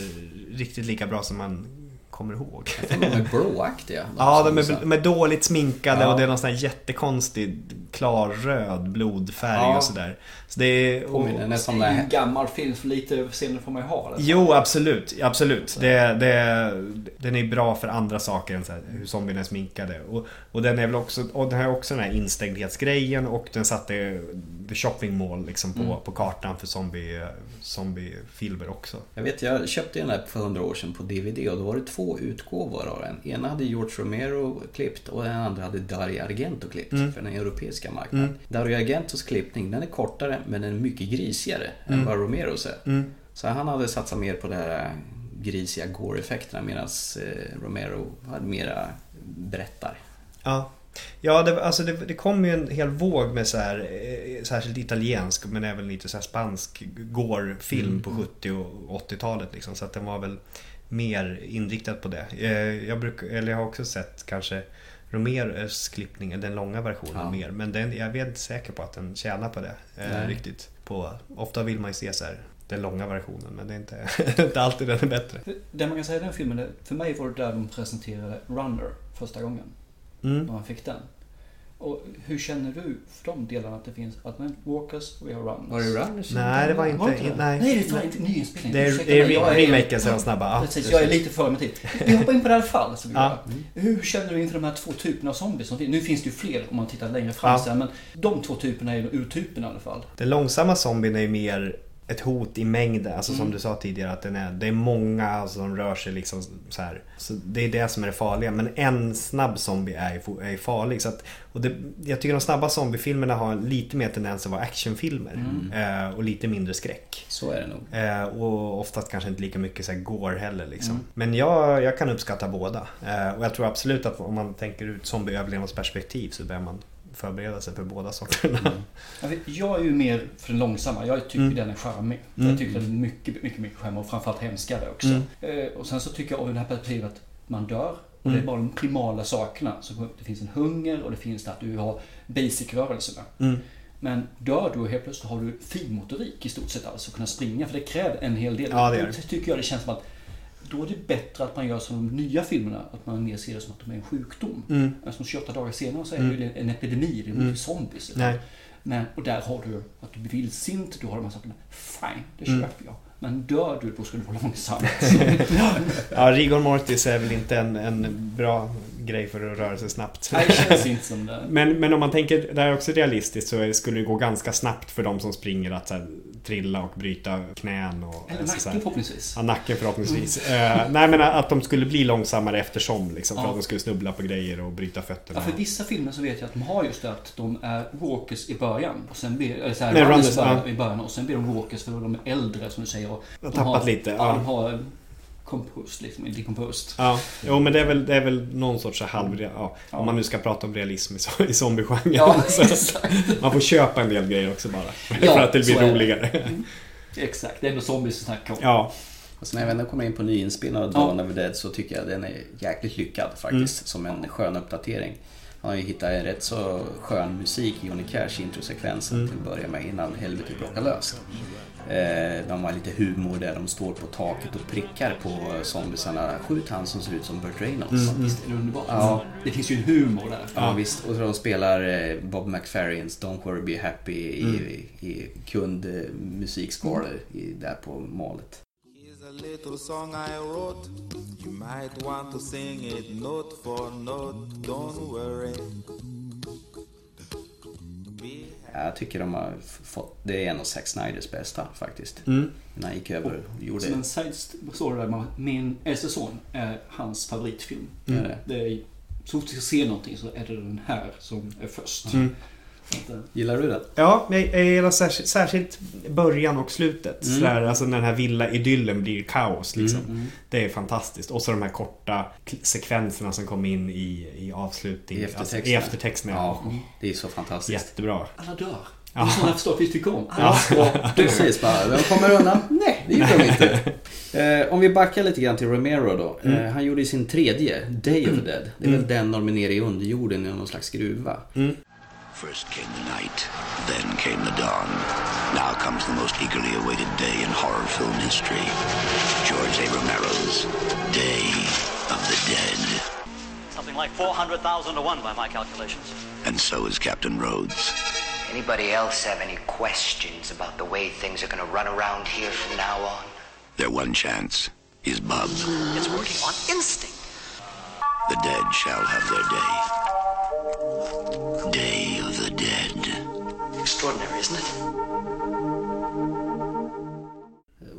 riktigt lika bra som man kommer ihåg. De är blåaktiga. Ja, som de är, de är dåligt sminkade Ja. och det är någon sån här jättekonstig klarröd blodfärg Ja. och sådär. Så det är... Och, Påminner nästan om en gammal film, för lite överseende får man ju ha. Det. Jo, absolut. absolut. Det, det, den är bra för andra saker än så här, hur zombierna är sminkade. Och, och den är väl också, och den har också den här instängdhetsgrejen och den satte the shopping mall liksom på, på kartan för zombie, zombiefilmer också. Jag vet, jag köpte den här för hundra år sedan på DVD och då var det två utgåvor av den. Ena hade George Romero klippt och den andra hade Dario Argento klippt Mm. för den europeiska marknaden. Dario Argentos klippning, den är kortare men den är mycket grisigare än vad Romeros är. Mm. Så han hade satsat mer på de här grisiga gore-effekterna medan eh, Romero hade mera berättar. Ja. Ja, det, alltså det, det kom ju en hel våg med så här, eh, särskilt italiensk men även lite så spansk gore-film på 70 och 80-talet liksom. Så att den var väl mer inriktad på det. Eh, Jag, bruk, eller jag har också sett kanske Romeros klippning, den långa versionen Ja. mer. Men den, jag är inte säker på att den tjänar på det eh, riktigt. På, ofta vill man ju se så här, den långa versionen men det är inte, inte alltid den är bättre. Det man kan säga i den filmen, för mig var det där de presenterade Runner första gången. Mm. När man fick den. Och hur känner du för de delarna att det finns Advent Walkers och vi har Runners? Var det Runners? Nej, det var inte... Var det inte det? nej. Nej, det är fan inte nyinspelning. Det är, Ursäkta det är remaken så är de snabba. Ja, Precis, jag är lite för med tid. Vi hoppar in på det i alla fall. Så vi Ja. gör. Hur känner du inför de här två typerna av zombies som finns? Nu finns det ju fler om man tittar längre fram Ja. sen, men de två typerna är urtyperna i alla fall. Den långsamma zombien är ju mer ett hot i mängden. Alltså som Mm. du sa tidigare att den är, det är många alltså, som rör sig liksom så här. Så det är det som är det farliga. Men en snabb zombie är farlig. Så att, och det, jag tycker de snabba zombiefilmerna har lite mer tendens att vara actionfilmer. Mm. Eh, och lite mindre skräck. Så är det nog. Eh, och oftast kanske inte lika mycket så här gore heller liksom. Mm. Men jag, jag kan uppskatta båda. Eh, och jag tror absolut att om man tänker ut zombieöverlevnadsperspektiv så bör man förbereda sig för båda sorterna. Jag, vet, jag är ju mer för den långsamma. Jag tycker Mm. den är charmig. Mm. Jag tycker den är mycket, mycket, mycket charmig och framförallt hemskare också. Mm. Eh, och sen så tycker jag av det här perspektivet att man dör. Och Mm. det är bara de primala sakerna. Så det finns en hunger och det finns det att du har basic-rörelserna. Mm. Men dör du helt plötsligt har du finmotorik i stort sett alltså. Att kunna springa. För det kräver en hel del. Ja, det det. tycker jag det känns som att då är det bättre att man gör som de nya filmerna. Att man mer ser det som att de är en sjukdom. Mm. Men som 28 dagar senare så är Mm. det ju en epidemi. Det är Mm. zombies. Nej. Men, och där har du att du blir vildsint, du har de här sakerna. Fine, det Mm. köper jag. Men dör du, då ska du vara långsam. Ja, Rigor Mortis är väl inte en, en bra grej för att röra sig snabbt. Nej, det känns inte som det. Men, men om man tänker, det här är också realistiskt, så skulle det gå ganska snabbt för de som springer att så här, trilla och bryta knän och... Eller alltså, nacken förhoppningsvis. Ja, nacken förhoppningsvis. Eh, nej men att de skulle bli långsammare eftersom liksom, för Ja. att de skulle snubbla på grejer och bryta fötterna. Ja, för vissa filmer så vet jag att de har just det att de är walkers i början. Och sen blir, eller så här, Nej, runners runners, i början. Och sen blir de walkers för de är äldre som du säger. Och har de tappat lite, Ja, ja. de har compost liksom, decomposed. Ja, jo men det är väl, det är väl någon sorts så halv... Ja, Ja. Om man nu ska prata om realism i, i zombiegenren. Ja, man får köpa en del grejer också bara. Ja, för att det blir är det. roligare. Exakt, det är ändå zombies vi snackar om. Ja. Och sen när jag ändå kommer in på nyinspelad av Ja. Dawn of the Dead så tycker jag den är jäkligt lyckad faktiskt. Som en skön uppdatering. Han har ju hittat en rätt så skön musik i Johnny Cash introsekvensen till att börja med innan helvetet brakar lös. Eh, de har lite humor där de står på taket och prickar på zombiesarna. Skjut han som ser ut som Burt Reynolds. Ja, Visst är det underbart? Ja. Det finns ju en humor där. Ja, visst. Och så de spelar eh, Bob McFerrins Don't Worry Be Happy i, Mm. i, i kundmusikskalor i, där på målet. Here's a little song I wrote. You might want to sing it note for note. Don't worry. Jag tycker de har fått, det är en av Zack Snyders bästa faktiskt. Mm. När han gick över och gjorde Som en side story där, man- min äldste son är hans favoritfilm. Mm. Det? Är, så fort jag ska se någonting så är det den här som är först. Mm. Gillar du den? Ja, jag jag gillar särskilt, särskilt början och slutet. Mm. Sådär, alltså när den här villa-idyllen blir kaos liksom. Mm, mm. Det är fantastiskt. Och så de här korta sekvenserna som kommer in i, i avslutning. I Alltså, eftertexterna. I eftertexterna. Ja, det är så fantastiskt. Jättebra. Alla dör. Ja. Det är sådana att vi tycker om. Alla Ja. Precis, bara, de kommer undan. Nej, det gjorde de inte. Eh, om vi backar lite grann till Romero då. Eh, Mm. han gjorde ju sin tredje, Day of the Dead. Det är Mm. väl den när de är nere i underjorden i någon slags gruva. First came the night, then came the dawn. Now comes the most eagerly awaited day in horror film history. George A. Romero's Day of the Dead. Something like 400,000 to 1 by my calculations. And so is Captain Rhodes. Anybody else have any questions about the way things are going to run around here from now on? Their one chance is Bub. It's working on instinct. The dead shall have their day. Day of the Dead. Extraordinary, isn't it?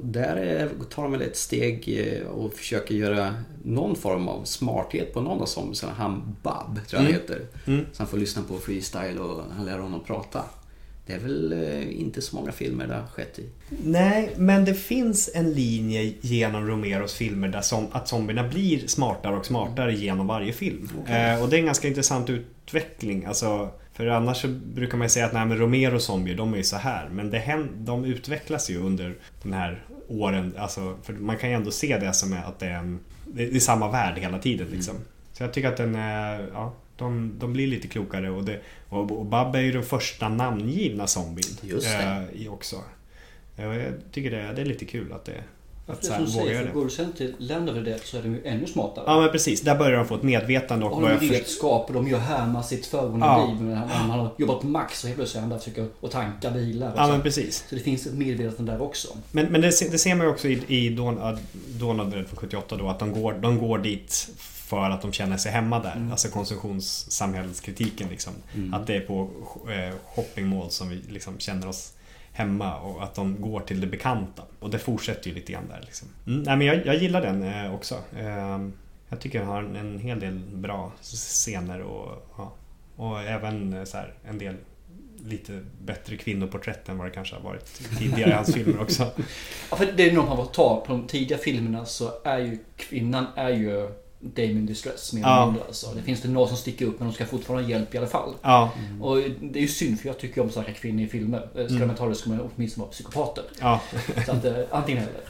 Där är- tar de väl ett steg eh, och försöker göra någon form av smarthet på någon av zombiesarna. Han Bub, tror jag han Mm. heter. Mm. Så han får lyssna på freestyle och han lär honom prata. Det är väl eh, inte så många filmer det har skett i. Nej, men det finns en linje genom Romeros filmer där som, att zombierna blir smartare och smartare genom varje film. Okej. Eh, och det är en ganska intressant utveckling. Alltså, för annars så brukar man ju säga att nej, men Romeros zombier, de är ju så här. Men det händer, de utvecklas ju under den här åren. Alltså, för man kan ju ändå se det som att det är, en, det är samma värld hela tiden. Liksom. Så jag tycker att den är, ja, de, de blir lite klokare. Och, det, och, och Bab är ju den första namngivna zombien. Just det. i också. Ja, Jag tycker det, det är lite kul att det, att det så här, som säger, för det. går du sen till the Dead så är de ju ännu smartare. Ja men precis, där börjar de få ett medvetande och Och de har börja redskap och de gör härmar sitt föregående Ja. liv. Men han, har jobbat på Max och helt plötsligt är han där och försöker att tanka bilar. och Ja så. men precis. Så det finns ett medvetande där också. Men, men det, det ser man ju också i, i Dawn, of the Dead från 78 då att de går, de går dit för att de känner sig hemma där. Alltså konsumtionssamhällskritiken liksom. Mm. Att det är på eh, shoppingmål som vi liksom känner oss hemma och att de går till det bekanta. Och det fortsätter ju lite grann där liksom. Mm, nej men jag, jag gillar den eh, också. Eh, jag tycker den har en, en hel del bra scener och, ja, och även eh, så här, en del lite bättre kvinnoporträtt än vad det kanske har varit tidigare i hans filmer också. Ja, för det är nog man får ta på de tidiga filmerna så är ju kvinnan är ju Damien Distress mer eller Ja. mindre. Alltså. Det finns det några som sticker upp men de ska fortfarande ha hjälp i alla fall. Ja. Och det är ju synd för jag tycker om starka kvinnor i filmer. Eh, Ska Mm. inte ha det ska man åtminstone vara psykopater. Ja. Så att eh, antingen eller.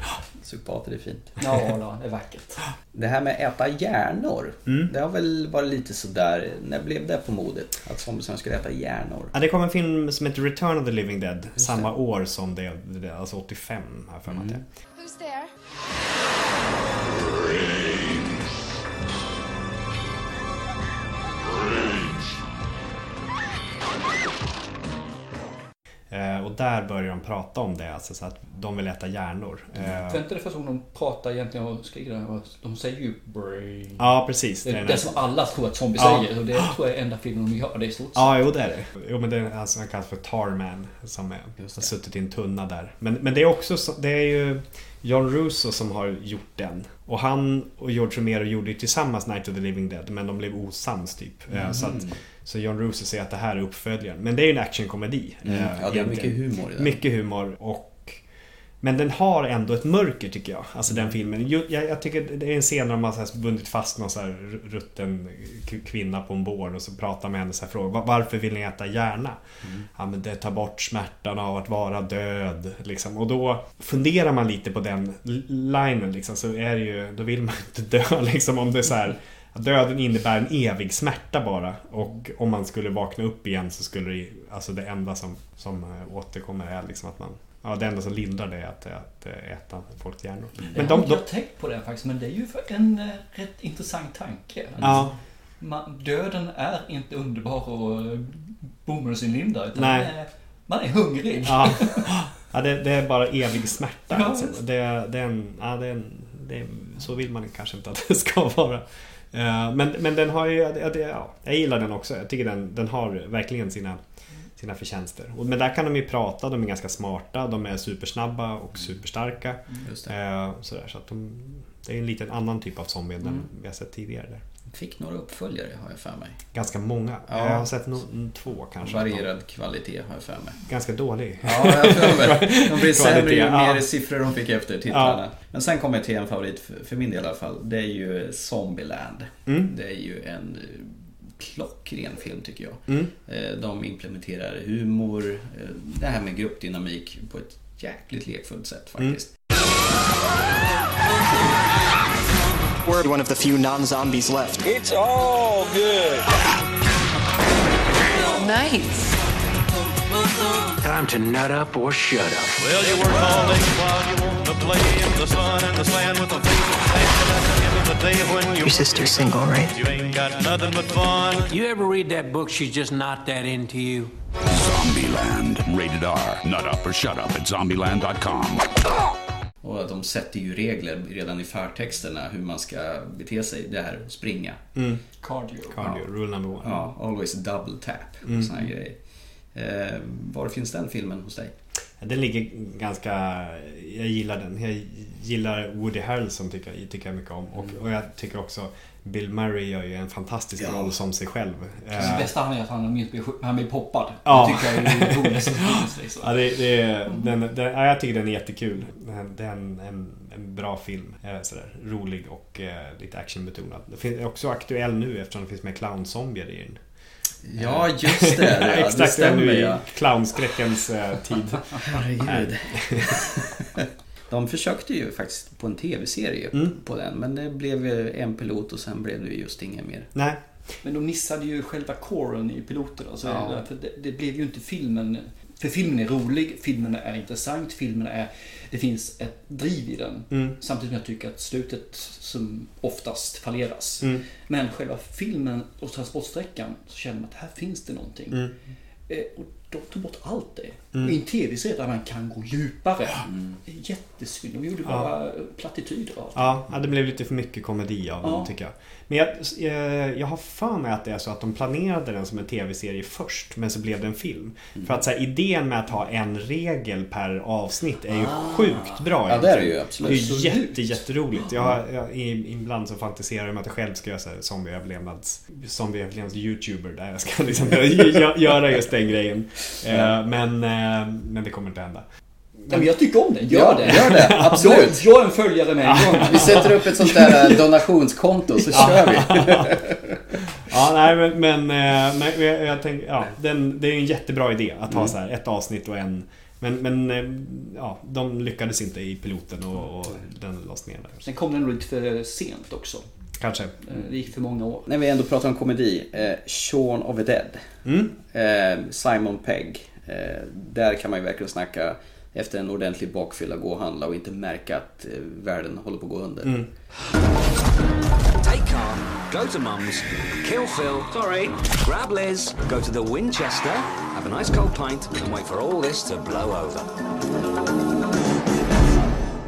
Psykopater är fint. Ja, ja, det är vackert. Det här med att äta hjärnor. Mm. Det har väl varit lite sådär. När blev det på modet? Att zombiesarna skulle äta hjärnor? Ja, det kom en film som heter Return of the Living Dead samma år som det, det alltså 85 har jag för mig det är. Who's there? Eh, och där börjar de prata om det, alltså så att de vill äta hjärnor. Eh, För inte det första gången de pratar egentligen och skriker De säger ju brain. Ja, precis. Det Det är det som alla tror att zombies Ja. säger. Och det tror jag är enda filmen de gör det i stort sett. Ja, jo det är det. Jo men det är alltså, han kallas för Tarman som är, har suttit i en tunna där. Men, men det är också så, det är ju John Russo som har gjort den. Och han och George Romero gjorde ju tillsammans Night of the Living Dead men de blev osams typ. Eh, Mm. Så, att, så John Russo säger att det här är uppföljaren. Men det är ju en actionkomedi. Mm. eh, Ja, det är mycket egentligen. humor i den. Mycket humor och men den har ändå ett mörker tycker jag. Alltså den filmen. Ju- Jag, jag tycker det är en scen där de har bundit fast någon så här rutten kvinna på en bår och så pratar med henne så här frågar "Va- Varför vill ni äta hjärna? Ja men det tar bort smärtan av att vara död. Liksom. Och då funderar man lite på den linen liksom. Så är det ju, då vill man inte dö liksom. Om det är så här Döden innebär en evig smärta bara. Och om man skulle vakna upp igen så skulle det, alltså det enda som, som eh, återkommer är liksom att man Ja, det enda som lindrar det är att, att eh, äta folks hjärnor. Men Men jag har inte tänkt på det faktiskt, men det är ju en eh, rätt intressant tanke. Ja. Man, döden är inte underbar och bomullsinlindad, utan Nej. man är, man är hungrig. Ja, ja det, det är bara evig smärta. Ja, alltså. visst. det, det är en, ja, det är en, det är, så vill man kanske inte att det ska vara. Eh, Men, men den har ju, ja, jag gillar den också. Jag tycker den, den har verkligen sina, sina förtjänster. Och- Men där kan de ju prata, de är ganska smarta, de är supersnabba och superstarka. Just Eh, Sådär, så att de, det är en liten annan typ av zombie än den Mm. vi har sett tidigare. Där. Fick några uppföljare har jag för mig. Ganska många. Ja. Jag har sett no, två kanske. Varierad kvalitet har jag för mig. Ganska dålig. Ja, jag för mig. De blir sämre ju mer ja. siffror de fick efter titlarna. Ja. Men sen kommer jag till en favorit för, min del i alla fall. Det är ju Zombieland. Mm. Det är ju en eh, klockren film tycker jag. Mm. Eh, De implementerar humor, eh, det här med gruppdynamik på ett jäkligt lekfullt sätt faktiskt. We're one of the few non-zombies left. It's all good. Nice. Time to nut up or shut up. Well, you work all day while you want to play in the sun and the sand with a face and at the end of when Your sister's single, right? you ain't got nothing but fun. You ever read that book, She's Just Not That Into You? Zombieland. Rated R. Nut up or shut up at zombieland.com. Och att de sätter ju regler redan i förtexterna hur man ska bete sig. Det här springa. Mm. Cardio. Cardio, rule number one. Ja, always double tap och Mm. såna här grejer. Eh, var finns den filmen hos dig? Den ligger ganska... Jag gillar den. Jag gillar Woody Harrelson tycker jag, tycker jag mycket om. Och, och jag tycker också Bill Murray gör ju en fantastisk Ja. roll som sig själv. Det Eh, bästa han är att han han blir poppad. Ja. Det tycker jag är det som finns. Liksom. Ja, det, det, är- den, den, ja, jag tycker den är jättekul. Den- Det är en, en, en bra film. Eh, Sådär, rolig och eh, lite actionbetonad. Det är också aktuell nu eftersom det finns med clownzombier i den. Ja, just det. Ja, det Exakt, stämmer, nu i ja. clownskräckens eh, tid. Herregud. De försökte ju faktiskt på en tv-serie Mm. på den. Men det blev ju en pilot och sen blev det ju just inget mer. Nej. Men de missade ju själva coren i piloten. Alltså, Ja. för det, det blev ju inte filmen För filmen är rolig, filmen är intressant, filmen är... Det finns ett driv i den. Mm. Samtidigt som jag tycker att slutet som oftast falleras. Mm. Men själva filmen och transportsträckan så känner man att här finns det någonting. Mm. Eh, Och de tog bort allt det. Mm. I en tv-serie där man kan gå djupare. Det är jättesynd. De gjorde Ja. bara plattityder av det. Ja, ja, det blev lite för mycket komedi av den Ja. tycker jag. Men jag, eh, jag har för mig att det är så att de planerade den som en tv-serie först, men så blev det en film. Mm. För att så här, idén med att ha en regel per avsnitt är ju Ah. sjukt bra. Ja, det är det ju, absolut. Det är jätte, jätteroligt. Jag, har- jag, ibland så fantiserar jag om att jag själv ska göra här zombieöverlevnads, zombieöverlevnads-youtuber där jag ska liksom gö- göra just den grejen. Eh. Men, eh, men det kommer inte hända. Ja, men jag tycker om den. Gör Ja, det. gör det. Absolut. Jag, jag är en följare med en gång. Vi sätter upp ett sånt där eh, donationskonto så kör vi. ja, nej men, men, eh, men jag, jag tänker, ja, den, det är en jättebra idé att ha Mm. så här ett avsnitt och en men, men eh, ja, de lyckades inte i piloten och, och den lades ner där. Sen kom den nog lite för sent också. Kanske. Det gick för många år. När vi ändå pratar om komedi. Eh, Shaun of the Dead. Mm. Eh, Simon Pegg. Eh, där kan man ju verkligen snacka efter en ordentlig bakfylla gå och handla och inte märka att eh, världen håller på att gå under. Mm. Take car, go to Mum's, kill Phil, sorry, grab Liz, go to the Winchester, have a nice cold pint, and wait for all this to blow over.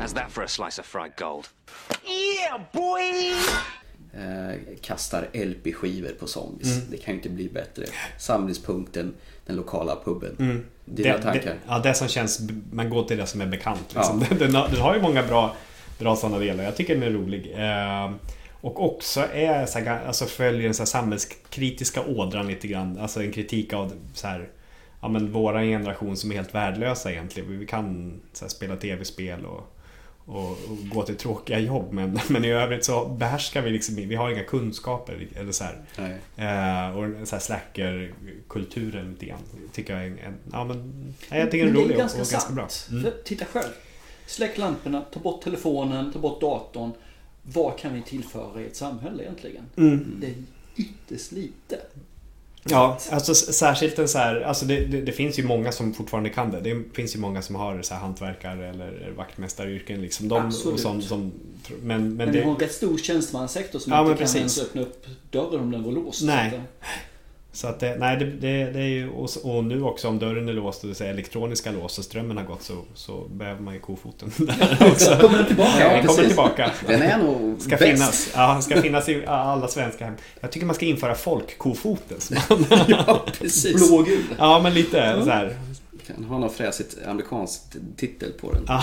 How's that for a slice of fried gold? Yeah, boy! Eh, kastar LP-skivor på zombies. Mm. Det kan ju inte bli bättre. Samlingspunkten, den lokala puben. Mm. Dina det, tankar? Det, ja, det som känns, man går till det som är bekant. Liksom. Ja. Den, har, den har ju många bra, bra sådana delar. Jag tycker den är rolig. Eh, och också är så här, alltså följer den så samhällskritiska ådran lite grann. Alltså en kritik av så här, ja, men våran generation som är helt värdelösa egentligen. Vi kan så här, spela tv-spel och, och, och gå till tråkiga jobb. Men, men i övrigt så behärskar vi liksom Vi har inga kunskaper. Eller så. Eh, och så här slacker-kulturen lite grann. Tycker jag är en, en ja, men, jag tycker Men det rolig är och, ganska och ganska sant. bra. Mm. Titta själv. Släck lamporna, ta bort telefonen, ta bort datorn. Vad kan vi tillföra i ett samhälle egentligen? Mm. Det är ytterst lite. Ja, alltså särskilt en så här, alltså det, det, det finns ju många som fortfarande kan det. Det finns ju många som har så här hantverkare eller vaktmästaryrken liksom. De, Absolut. som, som, men, men, Men, det, vi har en rätt stor tjänstemannasektor som Ja, inte kan precis. ens öppna upp dörren om den var låst. Nej. Så att, det, nej, det, det, det är ju, och, nu också om dörren är låst och det säger elektroniska lås och strömmen har gått så, så behöver man ju kofoten där också. Kommer den tillbaka? Ja, Ja, den kommer precis. tillbaka. Den är nog Ska bäst. finnas. Ja, ska finnas i alla svenska hem. Jag tycker man ska införa folkkofoten. ja, precis. Blågul. Ja, men lite så här. Kan ha något fräsigt amerikanskt titel på den. Ja.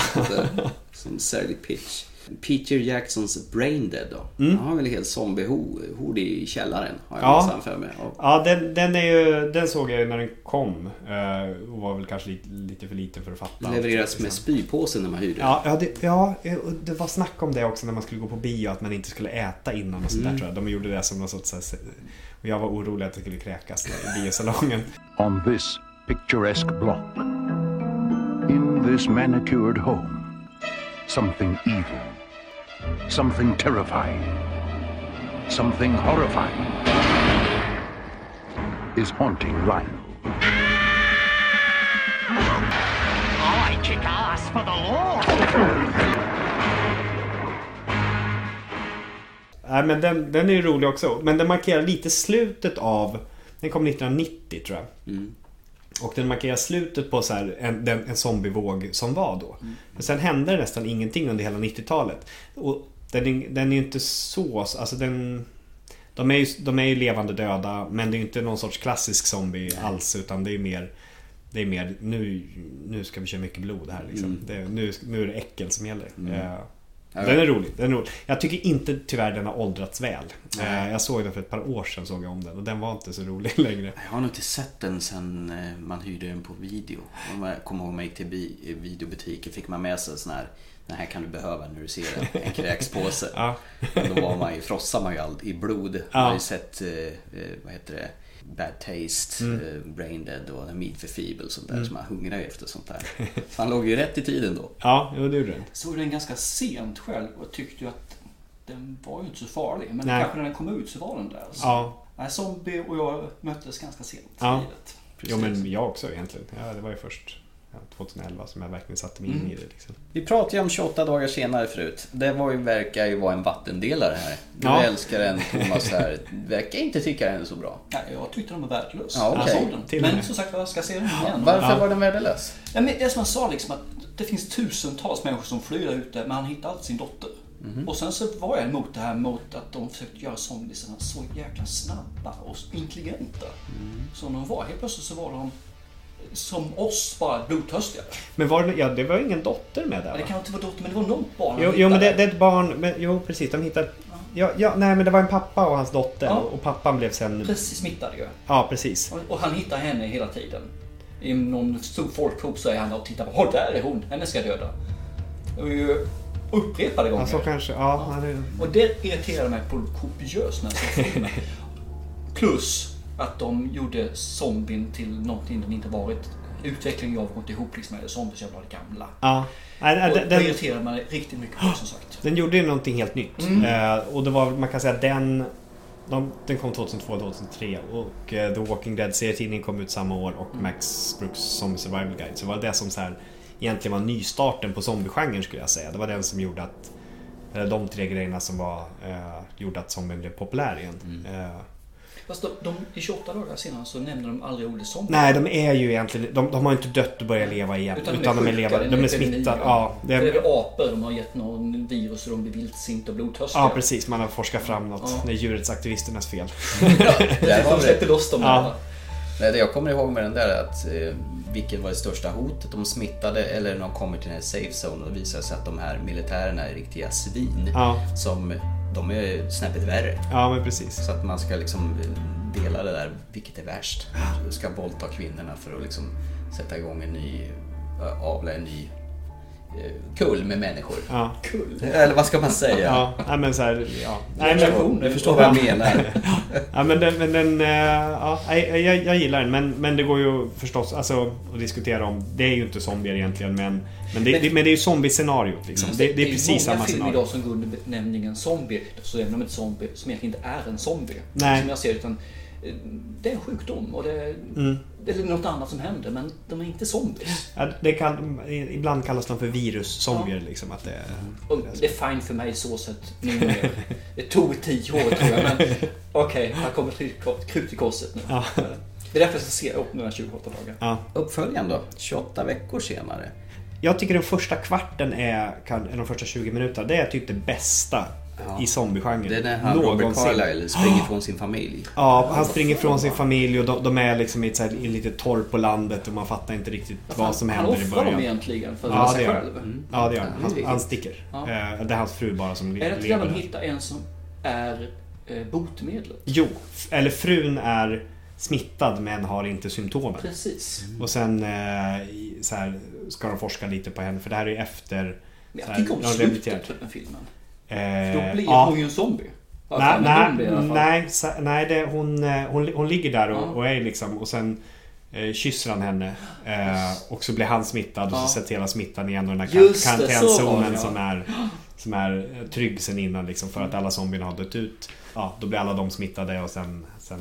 Som särlig pitch. Peter Jacksons Braindead då. Mm. Han har väl en hel zombiehord i källaren. Har jag Ja. för mig. Och Ja, den, den, är ju, den såg jag ju när den kom. eh, Och var väl kanske lite, lite för liten för att fatta. allt, levereras med liksom. spypåse när man hyrde den. Ja, ja, det, ja, och det var snack om det också när man skulle gå på bio, att man inte skulle äta innan och sådär Mm. tror jag. De gjorde det som något sorts... här- Och jag var orolig att det skulle kräkas i biosalongen. On this picturesque block, in this manicured home, something evil, something terrifying, something horrifying is haunting Lionel. I kick ass for the law! Nej, men den, den är ju rolig också. Men den markerar lite slutet av... Den kom 1990 tror jag. Mm. Och den markerar slutet på så här, en, den, en zombievåg som var då. Men sen hände det nästan ingenting under hela 90-talet. Och den, den är ju inte så... Alltså den... De är, ju, de är ju levande döda men det är ju inte någon sorts klassisk zombie alls utan det är mer Det är mer nu, nu ska vi köra mycket blod här liksom. Mm. det, nu, nu är det äckel som gäller. Mm. Eh, den är rolig, den är rolig. Jag tycker inte tyvärr den har åldrats väl. Nej. Eh, jag såg den för ett par år sedan såg jag om den och den var inte så rolig längre. Jag har nog inte sett den sen eh, man hyrde den på video. Om jag kommer ihåg man gick till videobutiker fick man med sig sån här Den här kan du behöva när du ser en, en kräkspåse. Ja. Då var man ju, frossade man ju allt i blod. Man Ja. har ju sett, eh, vad heter det? Bad Taste, Mm. eh, Brain Dead och Meat for Feeble och sånt där. Mm. Så man hungrar ju efter sånt där. Så han låg ju rätt i tiden då. Ja, jo, det gjorde den. såg den ganska sent själv och tyckte ju att den var ju inte så farlig. Men Nej. kanske när den kom ut så var den där. Så. Ja. Nej, zombie och jag möttes ganska sent Ja. i livet. Jo men jag också egentligen. Ja, det var ju först 2011 som jag verkligen satte mig in Mm. i det. Liksom. Vi pratade ju om 28 dagar senare förut. Det var ju, verkar ju vara en vattendelare här. Du Ja. älskar den, Thomas här. Verkar inte tycka den är så bra. Nej, jag tyckte den var värdelös. Ja, såg den. Men som sagt jag ska se den igen. Varför var den värdelös? Ja, men det är som jag sa, liksom, att det finns tusentals människor som flyr där ute, men han hittar alltid sin dotter. Mhm. Och sen så var jag emot det här mot att de försökte göra zombiesarna så jäkla snabba och intelligenta. Mm. Som de var. Helt plötsligt så var de som oss, bara blodtörstiga. Men var det, ja, det var ingen dotter med där Ja, va? det kan inte vara dotter, men det var något barn Jo, jo men det, hittade. det är ett barn, men, jo precis, de hittar... Ja, ja, nej men det var en pappa och hans dotter Ja. och pappan blev sen... Precis smittad ju. Ja, precis. Och- Och han hittar henne hela tiden. I någon stor folkgrop så är han och tittar på, Åh, där är hon, henne ska jag döda. Och ju upprepade gånger. Ja, så kanske, ja. är- Och det irriterade mig på kopiöst när jag såg filmen. Plus att de gjorde zombien till någonting den inte varit. Utvecklingen jag har gått ihop liksom med zombies jävla gamla. Ja. Nej, och den- det irriterade mig riktigt mycket på som sagt. Den gjorde ju någonting helt nytt. Mm. Eh, och det var, man kan säga den... De, den kom 2002-2003 och eh, The Walking Dead-serietidningen kom ut samma år och Mm. Max Brooks Zombie Survival Guide. Så det var det som så här, egentligen var nystarten på zombiegenren skulle jag säga. Det var den som gjorde att... Eller de tre grejerna som var, eh, gjorde att zombien blev populär igen. Mm. Fast de, de, i 28 dagar senare så nämner de aldrig ordet zombie. nej, de är ju egentligen... De, de har inte dött och börjat leva igen. Utan, Utan, de är, de är sjuka, levande. det De är smittade. Ja, Det är det, väl apor, de har gett någon virus och de blir vildsinta och blodtörstiga. ja, precis. Man har forskat fram något. Ja. Det är djurets aktivisternas fel. Har De det. loss dem. Ja. Nej, det jag kommer ihåg med den där är att eh, vilket var det största hotet? De smittade eller när de kommer till den här safe zone och det visar sig att de här militärerna är riktiga svin. Ja. Som, de är snäppet värre. Ja, men precis. Så att man ska liksom dela det där, vilket är värst. Du ska våldta kvinnorna för att liksom sätta igång en ny, äh, avla en ny eh, kull med människor. Ja. Kull? Eller vad ska man säga? Ja, nej, men så här, ja. Generation, du förstår vad jag menar. ja, men den, men den eh, ja, nej, jag, jag gillar den. Men, men det går ju förstås alltså, att diskutera om. Det är ju inte zombier egentligen, men, men, det, Men- det, men det är ju zombiescenariot. Liksom. Fast Det, det är precis många samma filmer scenario. idag som går under benämningen zombie. Så är de inte zombie som egentligen inte är en zombie. Nej. Som jag ser utan eh, det är en sjukdom och det är, Mm. Det är något annat som händer men de är inte zombies. Ja, det kan, ibland kallas de för viruszombier. Liksom, att det, det är fine för mig så sett numera. Det tog tio år tror jag men okej, här kommer krut till korset nu. Ja. Det är därför jag ska se upp nu den 28 dagar. Ja. Uppföljaren då? 28 veckor senare? Jag tycker den första kvarten är, kan, eller de första 20 minuterna, det är typ det bästa i zombiegenren. Det är när han Robert någonsin. Carlyle springer från sin familj. Ja, han springer från sin familj och de, de är liksom i ett så här, i ett litet torp på landet och man fattar inte riktigt vad som han händer i offrar början. dem egentligen för att ja, sig själv. han. Mm. Ja, det gör han. Ja, Han, han sticker. Ja. Eh, Det är hans fru bara som Är det inte lever de hittar en som är eh, botemedlet? Jo, eller frun är smittad men har inte symptomen. Precis. Och sen eh, i- så här, ska de forska lite på henne för det här är efter... Men så jag här, tycker om slutet på den filmen. Eh, För då blir ja. hon ju en zombie. Ja, Nej, nej, nej, nej det, hon, eh, hon, hon ligger där och, Ja. och är liksom och sen eh, kysser han henne eh, och så blir han smittad och Ja. så sätter hela smittan igen och den här ja. som är som är eh, trygg sen innan liksom för att alla zombierna har dött ut. Ja, då blir alla de smittade och sen, sen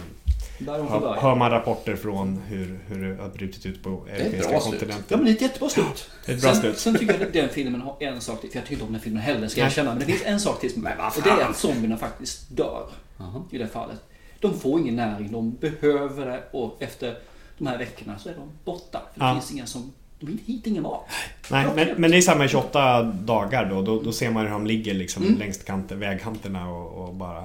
hör, hör man rapporter från hur, hur det har brutit ut på europeiska kontinenten. Ja men det är ett jättebra slut. Ett bra sen, slut. sen tycker jag att den filmen har en sak till, för jag tycker inte om den filmen heller ska jag känna. Men det finns en sak till som och det är att zombierna faktiskt dör. I det fallet. De får ingen näring, de behöver det och efter de här veckorna så är de borta. För det Ja. finns inga som, de hittar ingen mat. Nej, men, men det är samma i 28 dagar då. Då, då ser man hur de ligger liksom Mm. längs kanten, vägkanterna och, och bara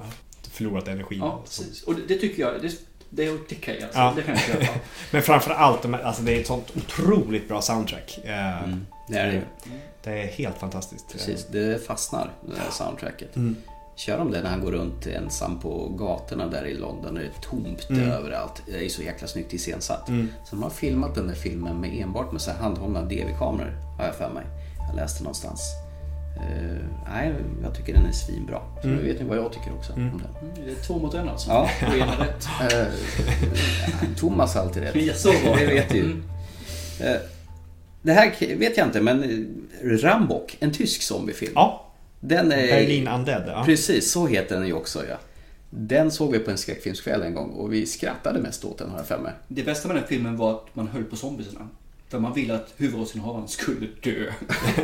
förlorat energin. Ja, precis. Och det, det tycker jag, det, det är okej alltså. Ja. Det kan jag köpa. Men framförallt, alltså det är ett sånt otroligt bra soundtrack. Eh, Mm, det är det ju. Det är helt fantastiskt. Precis, det fastnar, det här soundtracket. Mm. Kör de det när han går runt ensam på gatorna där i London och det är tomt Mm. överallt. Det är så jäkla snyggt iscensatt. Mm. Så de har filmat den där filmen med enbart med så här handhållna DV-kameror, har jag för mig. Jag läste någonstans. Uh, nej, jag tycker den är svinbra. Så Mm. nu vet ni vad jag tycker också Mm. om den. Mm, Det är två mot en alltså. Ja. Och en har rätt. Eh, Thomas har alltid rätt. Ja, så var det. det vet du ju. Mm. Eh, Det här vet jag inte, men eh, Rambok, en tysk zombiefilm. Ja. Den är... Berlin Undead, ja. Precis, så heter den ju också ja. Den såg vi på en skräckfilmskväll en gång och vi skrattade mest åt den har jag för mig. Det bästa med den filmen var att man höll på zombiesarna. För man ville att huvudrollsinnehavaren skulle dö.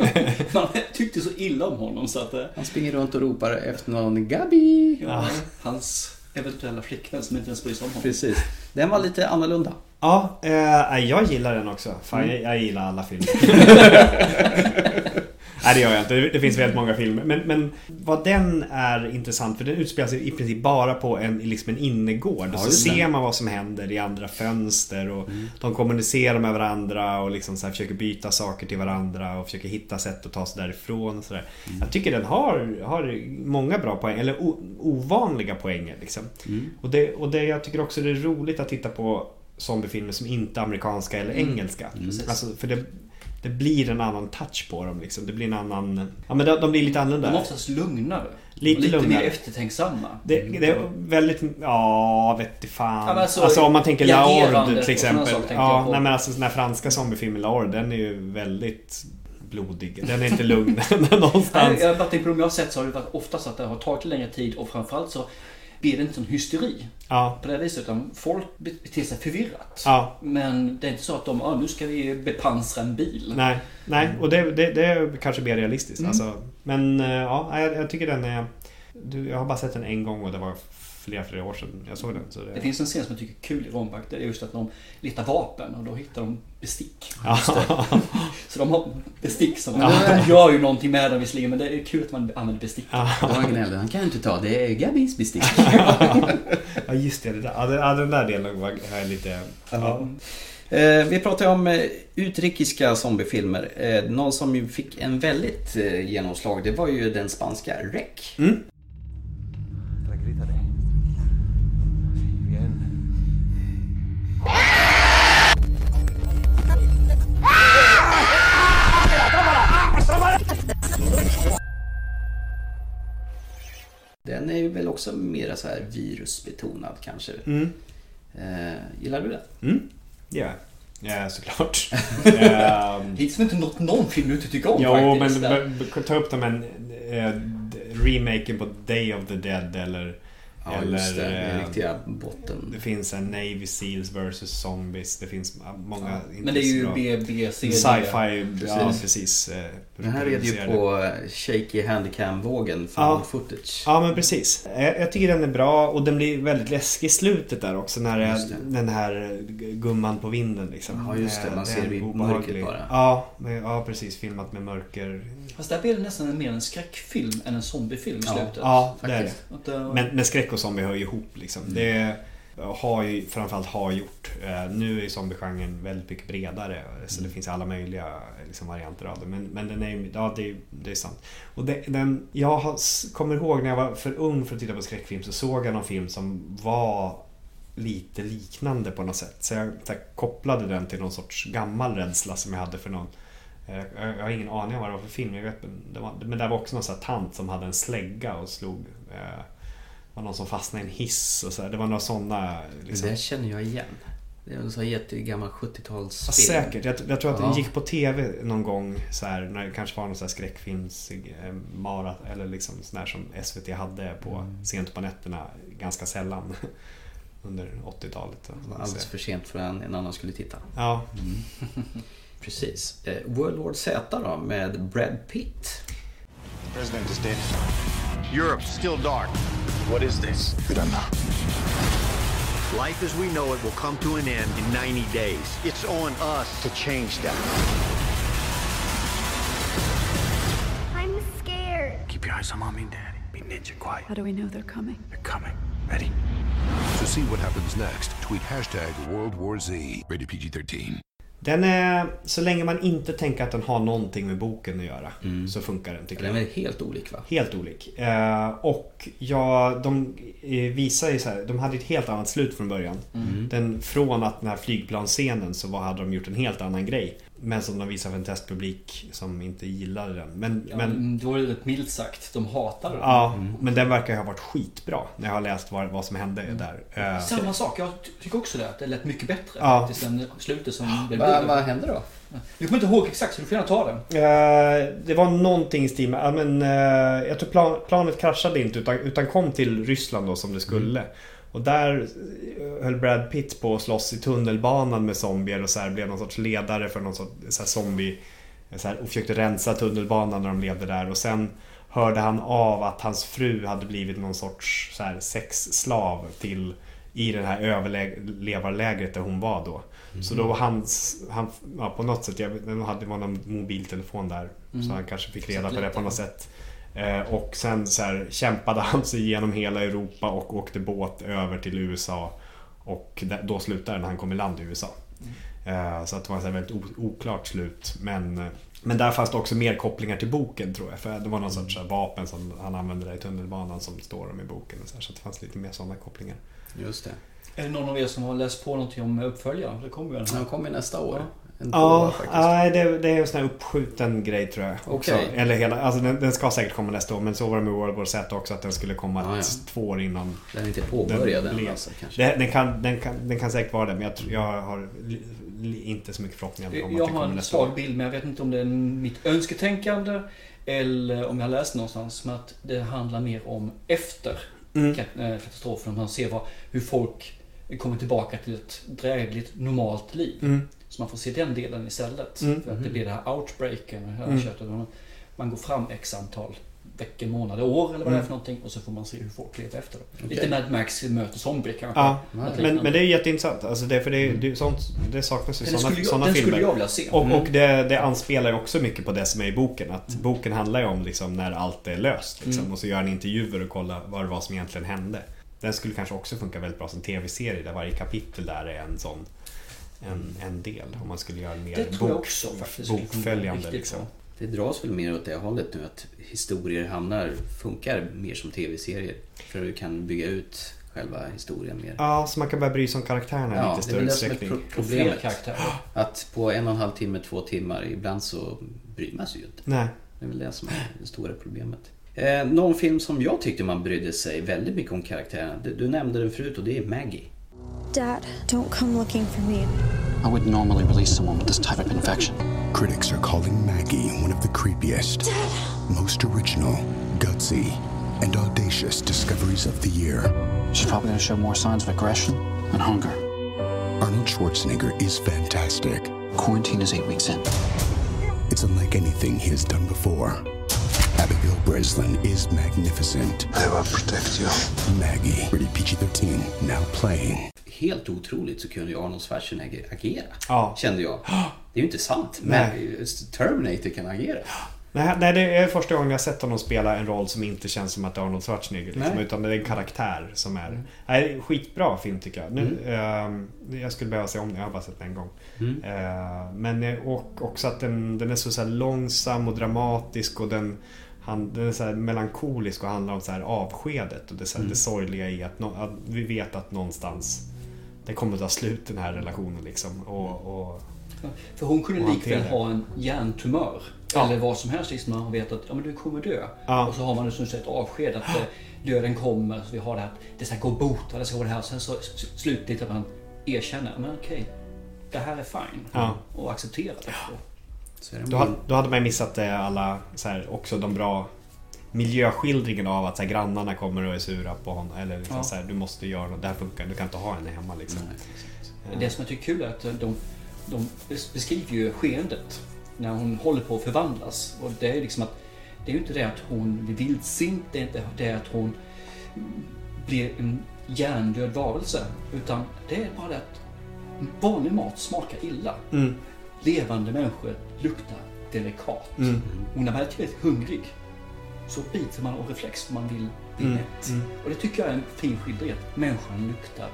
man tyckte så illa om honom så att... eh, Han springer runt och ropar efter någon Gabi. Ja, hans eventuella flickvän som inte ens bryr sig om honom. Precis. Den var lite annorlunda. Ja, eh, jag gillar den också. Fan, Mm. jag, jag gillar alla filmer. Nej det gör jag inte. Det, finns väldigt många filmer. Men, men vad den är intressant för den utspelar sig i princip bara på en, liksom en innergård. Ja, och så ser man vad som händer i andra fönster och de kommunicerar med varandra och liksom så försöker byta saker till varandra och försöker hitta sätt att ta sig därifrån. Och så där. Jag tycker den har, har många bra poäng, eller o, ovanliga poänger. Liksom. Och, det, och det, jag tycker också det är roligt att titta på zombiefilmer som inte är amerikanska eller Mm. engelska. Alltså, för det, det blir en annan touch på dem. Liksom. Det blir en annan... Ja men de, de blir lite annorlunda. De är oftast lugnare. Lite lite lugnare. mer eftertänksamma. Det, det är väldigt... Ja, vet fan. Ja, alltså, alltså, om man tänker Laord till exempel. saker tänker Ja, nej, men alltså den här franska zombiefilmen Laord, den är ju väldigt blodig. Den är inte lugn någonstans. Nej, jag har bara tänkt på de jag har sett så har det varit oftast att det har tagit längre tid och framförallt så blir det inte sån hysteri. Ja. På det viset utan folk beter sig förvirrat. Ja. Men det är inte så att de, ah, nu ska vi bepansra en bil. Nej, nej och det, det, det är kanske mer realistiskt. Mm. Alltså, men eh, ja, jag, jag tycker den är... Du, jag har bara sett den en gång och det var flera, flera år sedan jag såg den. Så det, Det finns en scen som jag tycker är kul i Rombach. Det är just att de letar vapen och då hittar de bestick. Så de har bestick som... De gör ju någonting med dem visserligen men det är kul att man använder bestick. Han gnällde, han kan inte ta, det är Gabis bestick. ja just det, det där, ja, den där delen var var lite... Ja. Eh, vi pratar ju om eh, utrikiska zombiefilmer. Eh, någon som ju fick en väldigt genomslag, det var ju den spanska REC. Mm. Också mer så här virusbetonad kanske. Mm. Eh, gillar du den? Mm. Ja, ja såklart. Hittills har vi inte nått någon film du inte tycker om Jo, men faktiskt. b- b- ta upp dem en eh, remaken på Day of the Dead eller... Ja, eller just det. Den eh, riktiga botten. Det finns en Navy Seals vs Zombies. Det finns många... Ja, men det är ju så bra. B, B, C, D. Sci-fi, ja Precis. eh, Den här är ju på eh, shaky handicam-vågen Ja. found footage. Ja men precis. Jag, jag tycker den är bra och den blir väldigt läskig i slutet där också när den här gumman på vinden liksom. Ja, just det. Man ser den det i mörkret bara. Ja, men, ja precis. Filmat med mörker. Fast där blir det nästan mer en skräckfilm än en zombiefilm i Ja, slutet. ja det är det. Men, men skräck och zombie hör ju ihop liksom. Mm. Det har ju framförallt har gjort. Eh, Nu är zombiegenren väldigt mycket bredare. Så Mm. det finns alla möjliga liksom, varianter av det. Men, men den är ja det, det är sant. Och det, den, jag har, kommer ihåg när jag var för ung för att titta på skräckfilm så såg jag någon film som var lite liknande på något sätt. Så jag, så jag kopplade den till någon sorts gammal rädsla som jag hade för någon Eh, jag jag har ingen aning om vad det var för film. Jag vet, men det var, men det var också någon sån här tant som hade en slägga och slog... Eh, var någon som fastnade i en hiss och så här. Det var några sådana... Liksom. Det där känner jag igen. Det är en sån jättegammal 70-talsfilm. Ja, säkert. Jag, jag tror att den Ja. gick på TV någon gång så här, när det kanske var någon här skräckfilms eh, eller liksom sån här som SVT hade på Mm. sent på nätterna ganska sällan under 80-talet. Det var alldeles för sent för att en annan skulle titta. Ja. Mm. Precis. Eh, World War Z då med Brad Pitt. President is dead. Europe's still dark. What is this? We don't know. Life as we know it will come to an end in 90 days. It's on us to change that. I'm scared. Keep your eyes on mommy and daddy. Be ninja quiet. How do we know they're coming? They're coming. Ready? To see what happens next, tweet hashtag World War Z. Rated PG-13. Den är, så länge man inte tänker att den har någonting med boken att göra så funkar den tycker Mm. Den jag. är helt olik va? Helt olik. Eh, och ja, de eh, visar ju så här, de hade ett helt annat slut från början. Mm. Den, från att den här flygplansscenen så var, hade de gjort en helt annan grej. Men som de visade för en testpublik som inte gillade den. Men, Ja, men, men det var ju rätt milt sagt. De hatade den. ja, men den verkar ju ha varit skitbra när jag har läst vad, vad som hände där. Eh, Samma sak, jag ty- tycker också det. Att det lät mycket bättre Ja. faktiskt än slutet som blev Vad, vad hände då? Jag kommer inte ihåg exakt så du får gärna ta den. Eh, det var någonting i stil med, men, eh, jag tror plan, planet kraschade inte utan, utan kom till Ryssland då som det skulle. Och där eh, höll Brad Pitt på att slåss i tunnelbanan med zombier och så här, blev någon sorts ledare för någon sorts så zombie. Så här, och försökte rensa tunnelbanan när de levde där. Och sen hörde han av att hans fru hade blivit någon sorts så här, sexslav till i det här överlevarlägret där hon var då. Så då var hans, han, ja, på något sätt, jag hade någon mobiltelefon där. Mm. Så han kanske fick reda på det på något sätt. Eh, och sen så här, kämpade han sig igenom hela Europa och åkte båt över till USA. Och då slutade när han kom i land i USA. Eh, så att det var ett väldigt oklart slut. Men, eh, men där fanns det också mer kopplingar till boken tror jag. För det var någon sorts vapen som han använde där i tunnelbanan som står om i boken. Och så, här, så det fanns lite mer sådana kopplingar. Just det. Är det någon av er som har läst på någonting om uppföljaren? Det kommer ju. Den kommer nästa år. En tvåa Ja, faktiskt. nej, det, det är en sån här uppskjuten grej tror jag. Också. Okej. Eller hela, alltså den, den ska säkert komma nästa år men så var det med World War Z också att den skulle komma Ja, ja. två år innan. Den är inte påbörjad än blev. alltså, kanske. Det, den, kan, den, kan, den kan säkert vara det men jag, tror- jag har inte så mycket förhoppningar om att Jag det har kommer en nästa år. svag bild men jag vet inte om det är mitt önsketänkande eller om jag har läst någonstans men att det handlar mer om efter Mm. eh, katastrofen. Man ser vad, hur folk kommer tillbaka till ett drägligt normalt liv. Mm. Så man får se den delen istället. Mm. För att det blir det här outbreaken. Här Mm. köttet. Man går fram x antal veckor, månader, år eller vad det är Mm. för någonting och så får man se hur folk lever efter det. Okej. Lite Mad Max möter zombie kanske. Ja, men, men det är jätteintressant. Alltså det, för det, det, sånt, det saknas ju sådana, sådana den filmer. skulle jag vilja se. Och, Mm. och det, det anspelar ju också mycket på det som är i boken. Att boken handlar ju om liksom när allt är löst. Liksom, Mm. Och så gör han intervjuer och kollar vad det var som egentligen hände. Den skulle kanske också funka väldigt bra som tv-serie där varje kapitel där är en sån en, en del. Om man skulle göra mer Det bok, också bokföljande. Liksom. Det dras väl mer åt det hållet nu att historier hamnar, funkar mer som tv-serier. För du kan bygga ut själva historien mer. Ja, så man kan börja bry sig om karaktärerna Ja, lite det större det som är utsträckning. pro- problemet. Att på en och en halv timme, två timmar, ibland så bryr man sig ju inte. Nej. Det är väl det som är det stora problemet. Eh, någon film som jag tyckte man brydde sig väldigt mycket om karaktärerna. Du, du nämnde den förut och det är Maggie. Dad, don't come looking for me. I would normally release someone with this type of infection. Critics are calling Maggie one of the creepiest, most original, gutsy, and audacious discoveries of the year. She's probably going to show more signs of aggression and hunger. Arnold Schwarzenegger is fantastic. Quarantine is eight weeks in. It's unlike anything he has done before. Abigail Breslin is magnificent. I will protect you. Maggie, rated PG-13, now playing. Helt otroligt så kunde ju Arnold Schwarzenegger agera. Ja. Kände jag. Det är ju inte sant. Nej. Men Terminator kan agera. Nej, nej, det är första gången jag sett honom spela en roll som inte känns som att det är Arnold Schwarzenegger. Liksom, Nej. utan det är en karaktär som är... Nej, skitbra film tycker jag. Nu, Mm. ehm, jag skulle behöva se om den, jag har bara sett den en gång. Mm. Eh, men eh, och också att den, den är så, så här långsam och dramatisk och den, han, den är så melankolisk och handlar om så här avskedet och det, så här, Mm. det sorgliga i att, nå- att vi vet att någonstans det kommer att ta slut den här relationen liksom. Och, och, För hon kunde likväl ha en hjärntumör. Ja. Eller vad som helst. Liksom man vet att ja, men du kommer dö. Ja. Och så har man som ett avsked att eh, döden kommer. Så vi har det här. Det ska gå att bota. Det ska gå det här. Sen så slutligt att man erkänner. Men okej. Det här är fine. Ja. Och accepterar det. Då, hade- då hade man ju missat eh, alla, så här, också de bra miljöskildringen av att så här, grannarna kommer och är sura på honom. Eller liksom, Ja. så här, du måste göra något, det här funkar, du kan inte ha henne hemma liksom. Det som jag tycker är kul är att de, de beskriver ju skeendet när hon håller på att förvandlas. Och det är ju liksom att det är ju inte det att hon blir vildsint, det är inte det att hon blir en hjärndöd varelse. Utan det är bara det att vanlig mat smakar illa. Mm. Levande människor luktar delikat. Mm. Och när man är tillräckligt hungrig så biter man av reflex för man vill bli Mm. mätt. Mm. Och det tycker jag är en fin skildring. att Människan luktar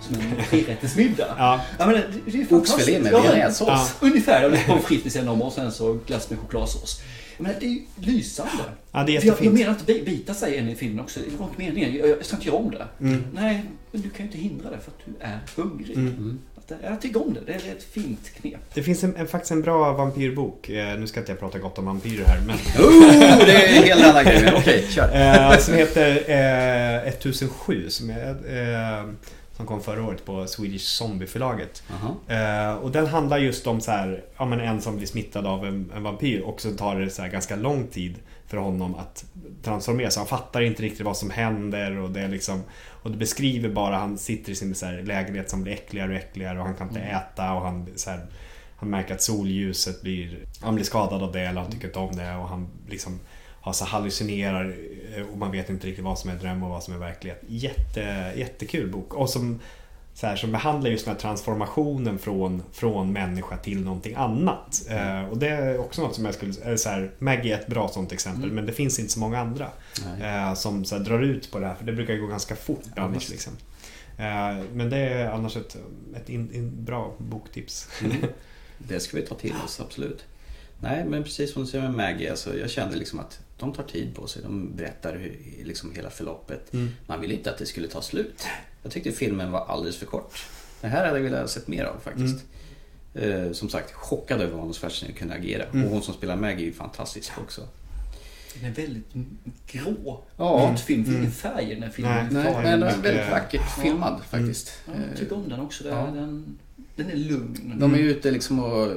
som en trerättersmiddag. Ja. Ja, men det, det är fantastiskt. Oxfilé med Ja, bearnaisesås. Ja. Ungefär. Och lite pommes frites vid sidan om och sen så glass med chokladsås. Men det är ju lysande. Ja, det är jag, menar inte bi- bita sig in i filmen också. Det var inte meningen. Jag, jag ska inte göra om det. Mm. Nej, men du kan ju inte hindra det för att du är hungrig. Mm. Det- Jag tycker om det. Det är ett fint knep. Det finns en, en, faktiskt en bra vampyrbok. Eh, nu ska inte jag prata gott om vampyrer här men... Oh, det är en helt annan grej, okej, kör. Eh, som heter eh, 1007 som, är, eh, som kom förra året på Swedish Zombie-förlaget. Eh, och den handlar just om så här, ja, men en som blir smittad av en, en vampyr och så tar det så här ganska lång tid för honom att transformeras. Han fattar inte riktigt vad som händer och det är liksom och det beskriver bara han sitter i sin här, lägenhet som blir äckligare och äckligare och han kan inte Mm. äta och han så här, han märker att solljuset blir, han blir skadad av det eller han tycker inte om det och han liksom har så hallucinerar eh, och man vet inte riktigt vad som är dröm och vad som är verklighet. Jätte, jättekul bok och som, så här, som behandlar just den här transformationen från, från människa till någonting annat. Eh, och det är också något som jag skulle eh, så här, Maggie är ett bra sånt exempel Mm. men det finns inte så många andra eh, som så här, drar ut på det här för det brukar gå ganska fort Ja, annars. Liksom. Eh, men det är annars ett, ett in, in, bra boktips. Mm. Det ska vi ta till oss, absolut. Nej, men precis som du säger med Maggie, alltså, jag kände liksom att de tar tid på sig. De berättar hur, liksom hela förloppet. Mm. Man ville inte att det skulle ta slut. Jag tyckte filmen var alldeles för kort. Det här hade jag velat ha sett mer av faktiskt. Eh, som sagt, chockad över Arnold Schwarzenegger kunde agera. Mm. Och hon som spelar Maggie är ju fantastisk också. Den är väldigt grå. Ja. Utfilm. Det är Mm. ingen färg i den här filmen. Nej, nej, men den är väldigt vackert filmad faktiskt. Ja, jag tycker om den också. Den, Ja. Den, är lugn. De är ute liksom och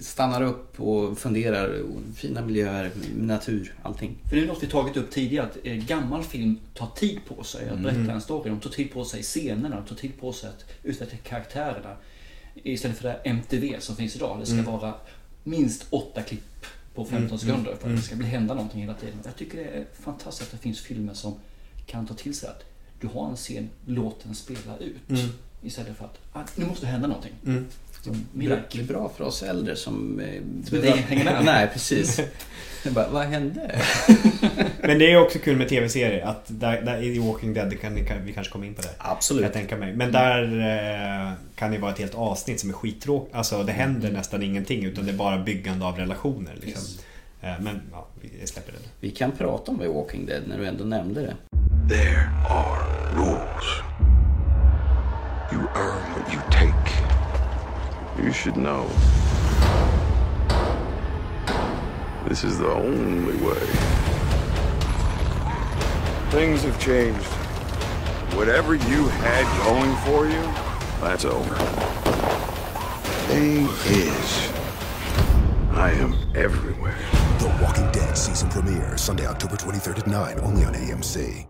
stannar upp och funderar. Fina miljöer, natur, allting. För det är något vi tagit upp tidigare, att eh, gammal film tar tid på sig att berätta Mm. en story. De tar tid på sig scenerna, de tar tid på sig att utveckla karaktärerna. Istället för det MTV som finns idag. Det ska Mm. vara minst åtta klipp på 15 Mm, sekunder mm, för att mm. det ska bli hända någonting hela tiden. Jag tycker det är fantastiskt att det finns filmer som kan ta till sig att du har en scen, låt den spela ut. Mm. Istället för att ah, nu måste det hända någonting. Mm. Det blir bra för oss äldre som... eh, Som inte hänger med. Nej, precis. Bara, vad hände? Men det är också kul med tv-serier att där, där i Walking Dead, det kan, kan, vi kanske kommer in på det. Absolut. Jag tänka mig. Men där eh, kan det vara ett helt avsnitt som är skittråkigt. Alltså det händer nästan ingenting utan det är bara byggande av relationer. Liksom. Yes. Eh, men ja, vi släpper det. Vi kan prata om The Walking Dead när du ändå nämnde det. There are rules. You earn what you take. You should know. This is the only way. Things have changed. Whatever you had going for you, that's over. Thing is, I am everywhere. The Walking Dead season premiere, Sunday, October 23rd at 9, only on AMC.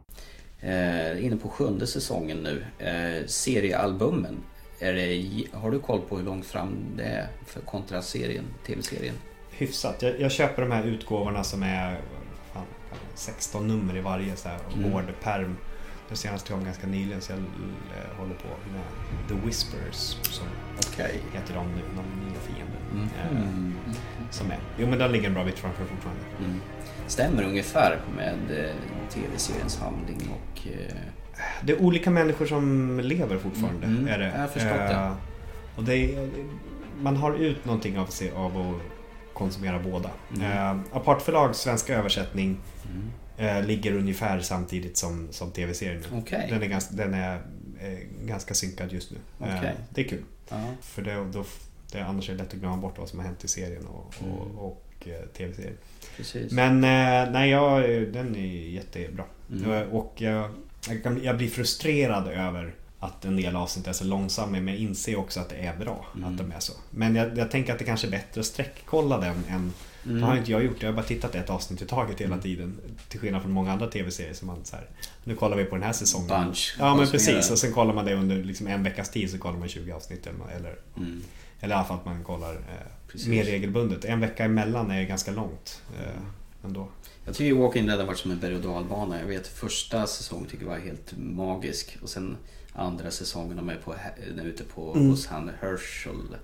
Eh, inne på sjunde säsongen nu. Eh, seriealbumen. Det, har du koll på hur långt fram det är för kontra serien, tv-serien? Hyfsat. Jag, jag köper de här utgåvorna som är fan, 16 nummer i varje så här, Mm. hård perm. Den senaste kom ganska nyligen så jag håller på med The Whispers som Okej. heter de, nu, de nya fienden. Mhm. Eh, som är. Jo men den ligger en bra bit framför fortfarande. Mm. Stämmer ungefär med eh, tv-seriens handling och... Eh, Det är olika människor som lever fortfarande. Mm, är det. jag har förstått det. Eh, Och det är, man har ut någonting av sig av att konsumera båda. Mm. Eh, Apart förlags svenska översättning Mm. eh, ligger ungefär samtidigt som, som tv-serien. Okej. Den är, ganska, den är ganska synkad just nu. Okej. det är kul. Ja. För det, då, det annars är det lätt att glömma bort vad som har hänt i serien och, och, Mm. Och eh, tv-serien. Precis. Men eh, nej, jag, den är jättebra. Mm. Eh, Och jag, jag, blir frustrerad över att en del avsnitt är så långsamma men jag inser också att det är bra Mm. att de är så. Men jag, jag tänker att det kanske är bättre att sträckkolla den än Mm. Det har inte jag gjort, jag har bara tittat ett avsnitt i taget hela Mm. tiden. Till skillnad från många andra tv-serier som man så här, Nu kollar vi på den här säsongen. Bunch. Ja men precis, och sen kollar man det under liksom en veckas tid så kollar man 20 avsnitt eller, eller, Mm. eller i alla fall att man kollar eh, Precis. mer regelbundet. En vecka emellan är ganska långt eh, ändå. Jag tycker Walking Dead har varit som en berg och dalbana. Jag vet första säsongen tycker jag var helt magisk. Och sen andra säsongen de är på, ute på Mm. hos han Herschel.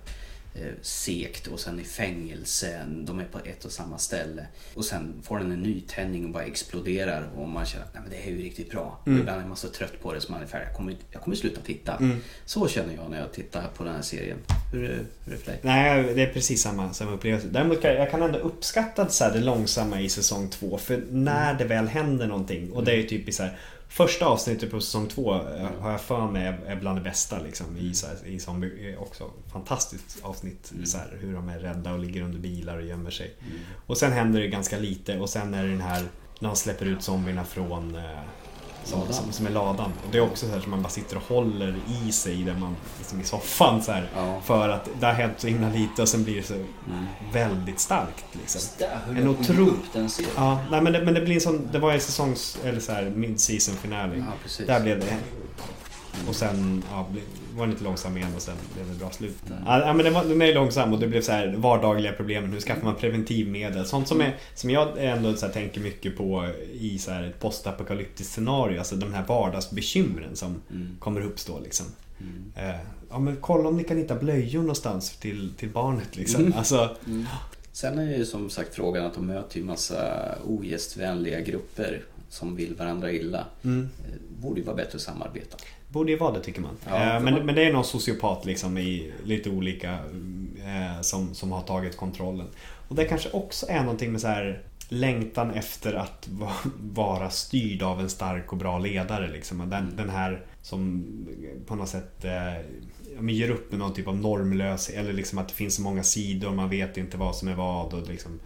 Eh, sekt och sen i fängelse. De är på ett och samma ställe. Och sen får den en nytändning och bara exploderar och man känner att Nej, men det här är ju riktigt bra. Mm. Ibland är man så trött på det så man är färdig. Jag kommer, jag kommer sluta titta. Mm. Så känner jag när jag tittar på den här serien. Hur hur är det för dig? Nej, det är precis samma, samma upplevelse. Däremot kan jag, kan ändå uppskatta så här det långsamma i säsong två. För när det väl händer någonting, och det är ju typ i så här Första avsnittet på säsong två eh, har jag för mig är- bland det bästa liksom, i, så här, i zombie. Också fantastiskt avsnitt. Så här, hur de är rädda och ligger under bilar och gömmer sig. Och sen händer det ganska lite och sen är det den här när de släpper ut zombierna från eh, som, som, som är ladan. Och det är också så här som man bara sitter och håller i sig där man, liksom i soffan så här, För att det har hänt så himla lite och sen blir det så väldigt starkt. Liksom. Där En otro... upp den serien. Ja, nej, men det, men det blir sån, det var ju säsongs, eller så här mid-season finale. Ja. Där blev det och sen ja, var den lite långsam igen och sen blev det bra slut. Ja, ja, men den, var, den är långsam och det blev så här vardagliga problem. Hur skaffar man preventivmedel? Sånt som, är, som jag ändå så tänker mycket på i så här ett postapokalyptiskt scenario. Alltså de här vardagsbekymren som kommer uppstå liksom. Eh, ja men kolla om ni kan hitta blöjor någonstans till, till barnet liksom. Mm. Alltså, Mm. Sen är ju som sagt frågan att de möter ju massa ogästvänliga grupper som vill varandra illa. Mm. Eh, Borde ju vara bättre att samarbeta. Borde ju vara det tycker man. Ja, Eh, men, men det är någon sociopat liksom i lite olika eh, som, som har tagit kontrollen. Och det kanske också är någonting med så här längtan efter att va- vara styrd av en stark och bra ledare. Liksom. Och Den, Mm. den här som på något sätt eh, ger upp med någon typ av normlös eller liksom att det finns så många sidor man vet inte vad som är vad. Och liksom,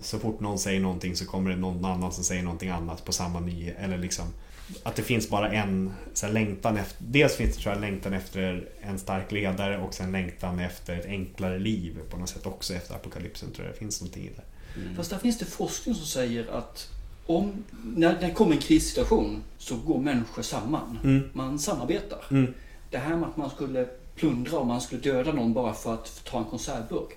så fort någon säger någonting så kommer det någon annan som säger någonting annat på samma nyhet. Eller liksom att det finns bara en så här, längtan efter, dels finns det tror jag längtan efter en stark ledare och sen längtan efter ett enklare liv på något sätt också efter apokalypsen tror jag det finns någonting i det. Fast där finns det forskning som säger att om, när det kommer en krissituation så går människor samman. Mm. Man samarbetar. Mm. Det här med att man skulle plundra och man skulle döda någon bara för att ta en konservburk.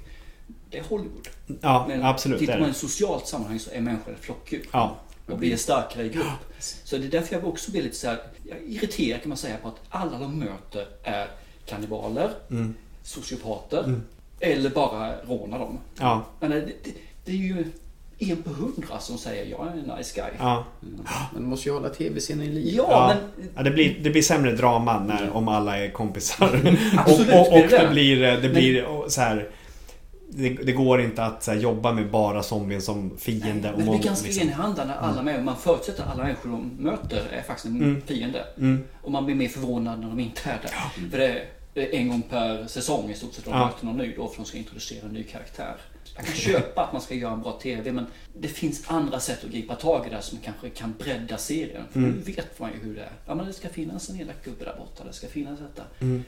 Det är Hollywood. Ja, Men absolut, det Tittar man i det. ett socialt sammanhang så är människor ett flockdjur. Ja. Och blir starkare i grupp. Så det är därför jag också blir lite så här, irriterad kan man säga på att alla de möter är kannibaler, Mm. sociopater Mm. eller bara rånar dem. Ja. Men det, det, det är ju en på hundra som säger jag är en nice guy. Ja. Men du måste ju hålla tv-scenen i liv. Ja, men... ja, det, blir, det blir sämre drama när, om alla är kompisar. Absolut, och och, och det det det. blir, det Men- blir och så här. Det, det går inte att här, jobba med bara zombien som fiende. och Men det blir ganska liksom. enhanda när alla med, man förutsätter att alla människor de möter är faktiskt en Mm. fiende. Mm. Och man blir mer förvånad när de inte är det. För det är en gång per säsong i stort sett de Ja. möter någon ny då för de ska introducera en ny karaktär. Jag kan köpa att man ska göra en bra TV men det finns andra sätt att gripa tag i det som kanske kan bredda serien. För Mm. nu vet man ju hur det är. Ja men det ska finnas en elak gubbe där borta, det ska finnas detta. Mm.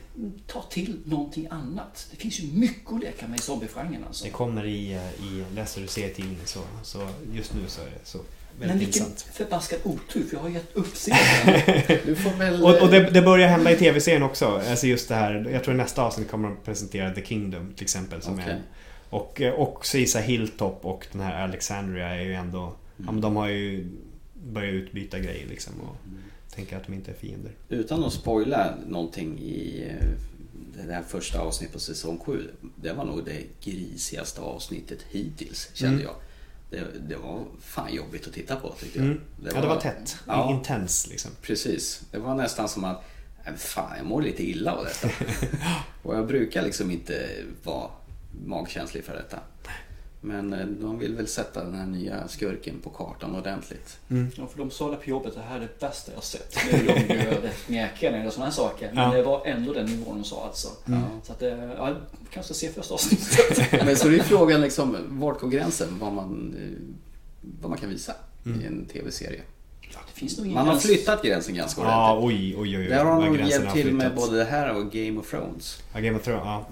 Ta till någonting annat. Det finns ju mycket att leka med i zombiegenren alltså. Det kommer i, eh, i läser du serietidning så, så just nu så är det så Men väldigt vilken intressant. förbaskad otur för jag har gett upp serien. Du får väl... Och, och det, det börjar hända i tv-serien också. Alltså just det här, jag tror nästa avsnitt kommer de presentera The Kingdom till exempel. Som Okej. är, eh, och så Isa Hilltop och den här Alexandria är ju ändå, ja, men de har ju börjat utbyta grejer liksom. Och tänker att de inte är fiender. Utan att spoila någonting i eh, det här första avsnittet på säsong 7. Det var nog det grisigaste avsnittet hittills kände Mm. jag. Det, det var fan jobbigt att titta på tyckte jag. Mm. Ja, det var tätt. Intens liksom. Precis. Det var nästan som att, "Nej, fan jag mår lite illa av detta. Och jag brukar liksom inte vara magkänslig för detta. Men eh, de vill väl sätta den här nya skurken på kartan ordentligt. Ja, för de sa det på jobbet, det här är det bästa jag sett. Nu är de ju rätt mjäkiga när det sådana här saker. Men Ja. det var ändå den nivån de sa alltså. Mm. Så att, eh, ja, kanske se första avsnittet. Men så det är frågan liksom, vart går gränsen? Vad man, eh, vad man kan visa Mm. i en tv-serie. det finns nog ingen Man har flyttat gränsen ganska Ja, ordentligt. oj, oj, oj, oj. Där har de nog hjälpt har till med både det här och Game of Thrones. Ja, Game of Thrones, ja.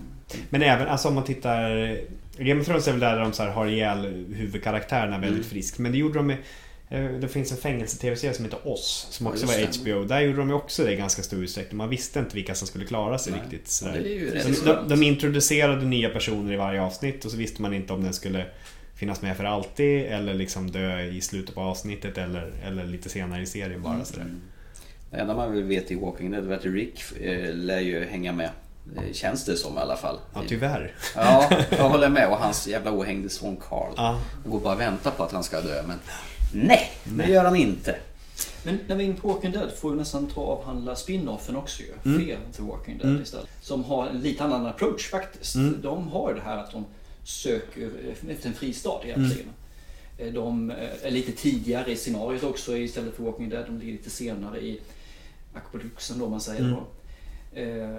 Men även, alltså om man tittar... Game of Thrones är väl där de så här har ihjäl huvudkaraktärerna väldigt Mm. friskt. Men det gjorde de med... eh, Det finns en fängelse-tv-serie som heter Oss, som Ja, också just var. HBO. Där gjorde de också det i ganska stor utsträckning. Man visste inte vilka som skulle klara sig Nej. riktigt. Sådär. Ja, ju rätt de, de, introducerade nya personer i varje avsnitt och så visste man inte om den skulle finnas med för alltid eller liksom dö i slutet på avsnittet eller, eller lite senare i serien bara. Sådär. Det enda man vill veta i Walking Dead är att Rick eh, lär ju hänga med känns det som i alla fall. Ja, tyvärr. Ja, jag håller med. Och hans jävla ohängde son Carl. Ja. Jag går bara och väntar på att han ska dö, men nej, det gör han inte. Men när vi är inne på Walking Dead får vi nästan ta och avhandla spin-offen också ju. Mm. Fear the Walking Dead Mm. istället. Som har en lite annan approach faktiskt. Mm. De har det här att de söker efter en fristad egentligen. Mm. De är lite tidigare i scenariot också istället för Walking Dead. De ligger lite senare i apokalypsen då man säger Mm. då. Eh,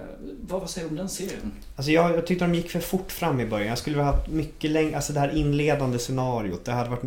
vad, vad säger du om den serien? Alltså jag, jag tyckte de gick för fort fram i början. Jag skulle ha mycket längre, alltså det här inledande scenariot. Det hade varit...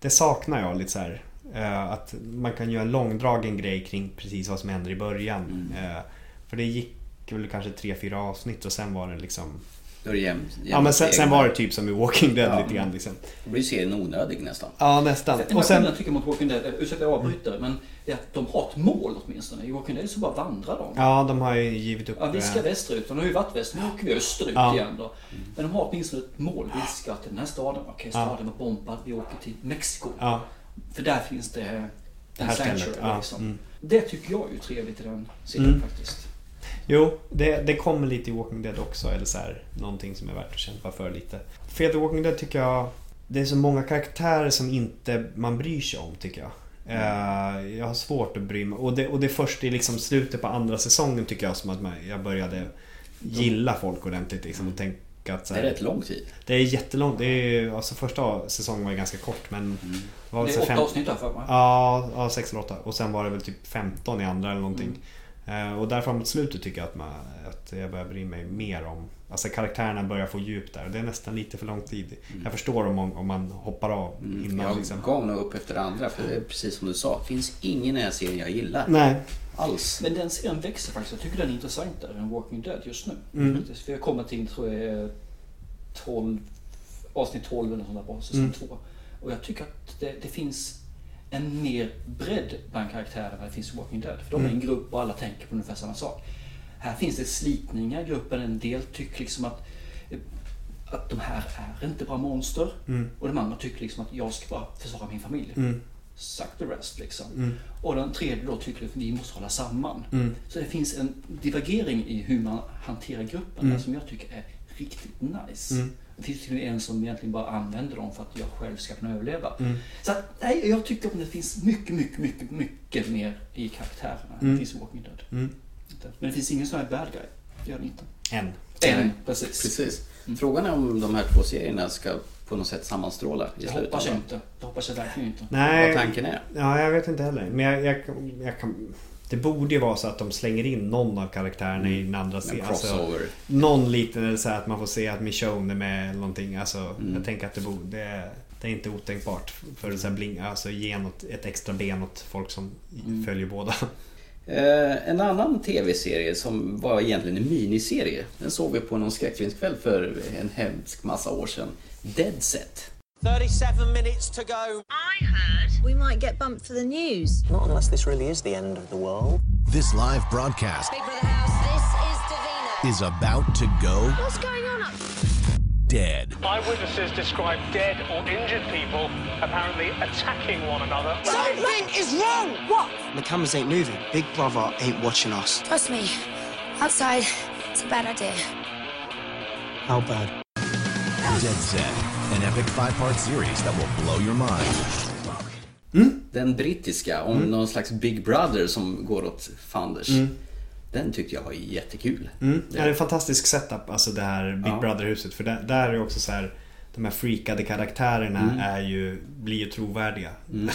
Det saknar jag lite så här. Eh, att man kan göra en långdragen grej kring precis vad som händer i början. Eh, för det gick väl kanske tre, fyra avsnitt och sen var det liksom... Då är det jämn, Ja men sen, sen var det typ som i Walking Dead Ja. lite grann liksom. Då blir serien onödig nästan. Ja nästan. Och sen... skillnad tycker jag mot Walking Dead, eh, ursäkta jag avbryter, men det är att de har ett mål åtminstone. I Walking Dead så bara vandrar de. Ja de har ju givit upp... Ja, vi ska eh, västerut. De har ju varit västerut. Nu åker vi österut Ja. igen då. Men de har åtminstone ett mål. Vi ska till den här staden. Okej, staden var bombad. Vi åker till Mexiko. Ja. För där finns det Det en här stället, liksom. Mm. Det tycker jag är ju trevligt i den serien Mm. faktiskt. Jo, det, det kommer lite i Walking Dead också. Eller så här, någonting som är värt att kämpa för lite. The Walking Dead tycker jag... Det är så många karaktärer som inte man bryr sig om tycker jag. Eh, jag har svårt att bry mig. Och det, och det är först i liksom slutet på andra säsongen tycker jag som att man, jag började gilla folk ordentligt. Liksom, och tänka att, så Det här, är rätt lång tid. Det är jättelångt. Det är, alltså första säsongen var ju ganska kort men... var Det är åtta avsnitt här för mig. Ja, ja, sex eller åtta. Och sen var det väl typ 15 i andra eller någonting. Mm. Eh, Och där framåt slutet tycker jag att, man, att jag börjar bry mig mer om Alltså karaktärerna börjar få djup där. Det är nästan lite för lång tid. Jag förstår om, om man hoppar av innan. Mm. Jag liksom. gav nog upp efter det andra, för det är precis som du sa. Det finns ingen i den här serien jag gillar. Nej. Alls. Men den serien växer faktiskt. Jag tycker den är intressantare än Walking Dead just nu. Mm. Faktiskt. För jag kommer till, tror jag, är 12, avsnitt 12 eller sånt där på säsong Mm. 2. Och jag tycker att det, det finns en mer bredd bland karaktärerna än det finns i Walking Dead. För de är en Mm. grupp och alla tänker på ungefär samma sak. Här finns det slitningar i gruppen. En del tycker liksom att, att de här är inte bara monster. Mm. Och de andra tycker liksom att jag ska bara försvara min familj. Mm. Suck the rest liksom. Mm. Och den tredje då tycker att vi måste hålla samman. Mm. Så det finns en divergering i hur man hanterar gruppen Mm. där som jag tycker är riktigt nice. Mm. Det finns till och med en som egentligen bara använder dem för att jag själv ska kunna överleva. Mm. Så att, nej, jag tycker att det finns mycket, mycket, mycket, mycket mer i karaktärerna än Mm. det finns i Walking Dead. Mm. Men det finns ingen sån här bad guy. Det gör det inte. En. En, precis. Precis. Frågan är om de här två serierna ska på något sätt sammanstråla i Det slutet. hoppas jag inte. Det hoppas jag verkligen inte. Nej. Vad tanken är. Ja, jag vet inte heller. Men jag, jag, jag kan... Det borde ju vara så att de slänger in någon av karaktärerna i den andra serien. Alltså, någon liten, eller så att man får se att Michonne är med eller någonting. Alltså, Mm. Jag tänker att det borde... Det är, det är inte otänkbart. För att så här bling, alltså, ge något, ett extra ben åt folk som Mm. följer båda. Eh, en annan tv-serie som var egentligen en miniserie. Den såg vi på någon skräckfilmskväll för en hemsk massa år sedan. Dead Set. 37 minutes to go. I heard we might get bumped for the news. Not unless this really is the end of the world. This live broadcast Big Brother House, this is is about to go What's going on up dead. Eyewitnesses describe dead or injured people apparently attacking one another. Something is wrong! What? The cameras ain't moving. Big Brother ain't watching us. Trust me, outside, it's a bad idea. How bad? Dead Set, an epic five part series that will blow your mind. Den brittiska om någon slags Big Brother som går åt fanders. Mm. Den tyckte jag var jättekul. Mm. Det är en fantastisk setup, alltså det här Big Ja. Brother-huset. För där, där är ju också så här De här freakade karaktärerna Mm. är ju, blir ju trovärdiga. Mm.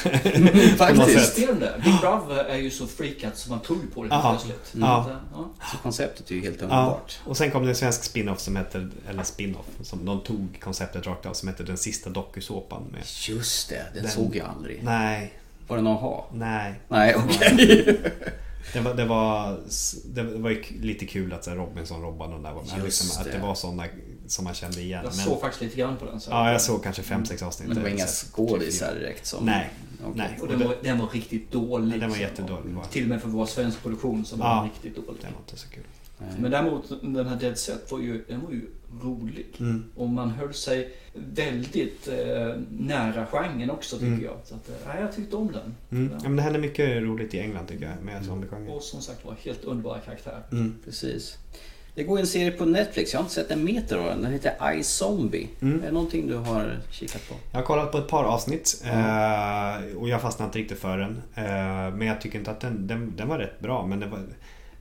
Något Faktiskt. Big Brother är ju så freakat så man tror på det Aha. plötsligt. Ja. Ja. Så konceptet är ju helt Ja, underbart. och sen kom det en svensk spin-off som heter, eller spin-off, som de tog konceptet rakt av, som heter Den sista dokusåpan med. Just det, den, såg jag aldrig. Nej. Var det någon ha? Nej. Nej, okej. Det var, det, var, det var ju lite kul att Robinson-Robban och där var med. Just Liksom, att det det. var sådana som man kände igen. Jag Men- såg faktiskt lite grann på den. Så Ja, jag såg kanske fem, sex avsnitt. Men det var inga skådisar direkt som... Nej. Okej. Nej. Och den var, den var riktigt dålig. Den var så. jättedålig. var- Till och med för att vara svensk produktion så var Ja. den riktigt dålig. Den var inte så kul. Men däremot den här Dead Set var ju, den var ju rolig. Mm. Och man höll sig väldigt eh, nära genren också tycker Mm. jag. Så att, eh, jag tyckte om den. Mm. Ja. Ja, men det händer mycket roligt i England tycker jag med zombiegenren. Och som sagt var helt underbara karaktärer. Mm. Precis. Det går en serie på Netflix, jag har inte sett en meter av den. Den heter I Zombie. Mm. Är det någonting du har kikat på? Jag har kollat på ett par avsnitt eh, och jag fastnade inte riktigt för den. Eh, men jag tycker inte att den, den, den var rätt bra. Men den var,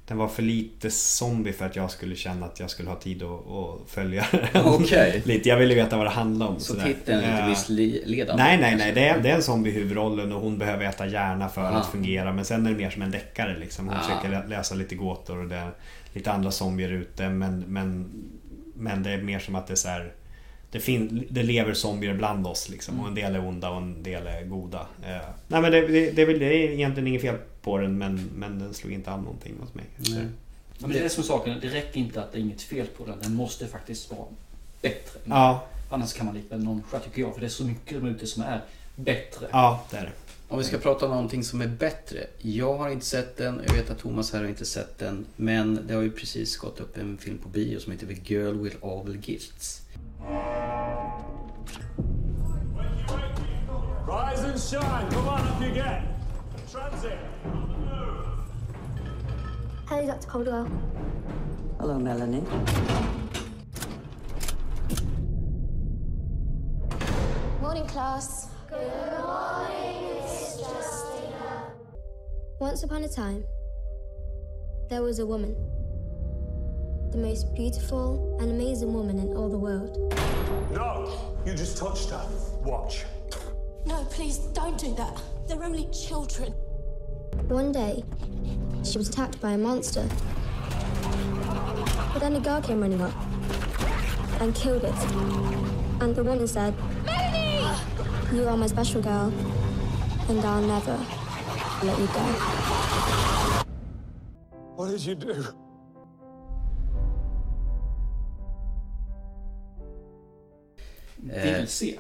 den var för lite zombie för att jag skulle känna att jag skulle ha tid att, att följa den. Okej. lite. Jag ville veta vad det handlade om. Så sådär. titeln är inte missledande? Nej, nej, nej. Det är, det är en zombie i huvudrollen och hon behöver äta hjärna för Ah. att fungera. Men sen är det mer som en deckare liksom. Hon Ah. försöker lä- läsa lite gåtor och det är lite andra zombier ute. Men, men, men det är mer som att det är så här. Det, fin- det lever zombier bland oss liksom. Och en del är onda och en del är goda. Eh, nej men det, det, det, är väl, det är egentligen inget fel på den men, men den slog inte an någonting hos mig. Ja, men det är det som är saken. Det räcker inte att det är inget fel på den. Den måste faktiskt vara bättre. Ja. Annars kan man lite nonchalera tycker jag. För det är så mycket där ute som är bättre. Ja, det är det. Om vi ska prata om någonting som är bättre. Jag har inte sett den, jag vet att Thomas här har inte sett den. Men det har ju precis gått upp en film på bio som heter The Girl with All Gifts. Rise and shine. Come on up you get. Transit. Hello, Dr. Caldwell. Hello, Melanie. Morning, class. Good morning, Miss Justina. Once upon a time, there was a woman. The most beautiful and amazing woman in all the world. No, you just touched her. Watch. No, please don't do that. They're only children. One day, she was attacked by a monster. But then a girl came running up and killed it. And the woman said, Melanie! You are my special girl, and I'll never let you go. What did you do? Vill se.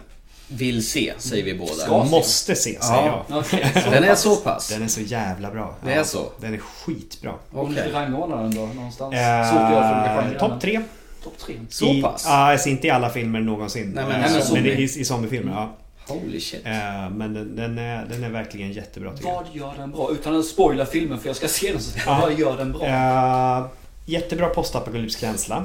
Vill se, säger vi båda. Ska Måste se, säger jag. Okej, så Den är så pass? Den är så jävla bra. Det är så? Den är skitbra. Om du rangordnar den då någonstans? Eh, jag genren. Topp tre. Topp tre. Så I, pass? Ja, alltså inte i alla filmer någonsin. Nej, men- Eh, Nej, men i, i zombiefilmer, ja. Holy shit. Eh, Men den, den, är, den är verkligen jättebra tycker jag. Vad gör den bra? Utan att spoila filmen för jag ska se den så Ja. Vad gör den bra? Eh, jättebra postapokalypsk känsla.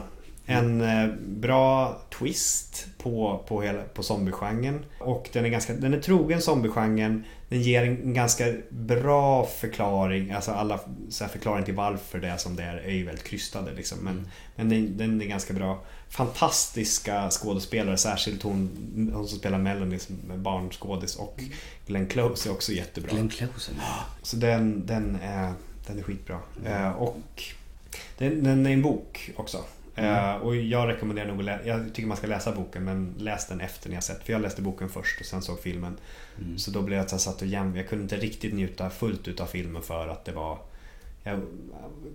En eh, bra twist på, på, hela, på zombiegenren. Och den är, ganska, den är trogen zombiegenren. Den ger en ganska bra förklaring. Alltså alla så här förklaring till varför det är som det är är ju väldigt krystade. Liksom. Men, men den, den är ganska bra. Fantastiska skådespelare. Särskilt hon, hon som spelar Melanie som är barnskådis. Och Glenn Close är också jättebra. Glenn Close. Så den, den, är, den är skitbra. Eh, och den, den är en bok också. Eh, och jag rekommenderar nog att jag tycker man ska läsa boken men läs den efter ni har sett. För jag läste boken först och sen såg filmen. Så då blev jag jag satt och jäm, jag kunde inte riktigt njuta fullt ut av filmen för att det var jag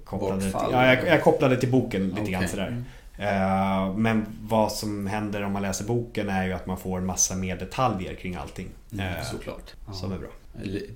kopplade, till, ja, jag, jag kopplade till boken lite grann Okej. sådär. Eh, men vad som händer om man läser boken är ju att man får en massa mer detaljer kring allting. Eh, Såklart. Som är bra.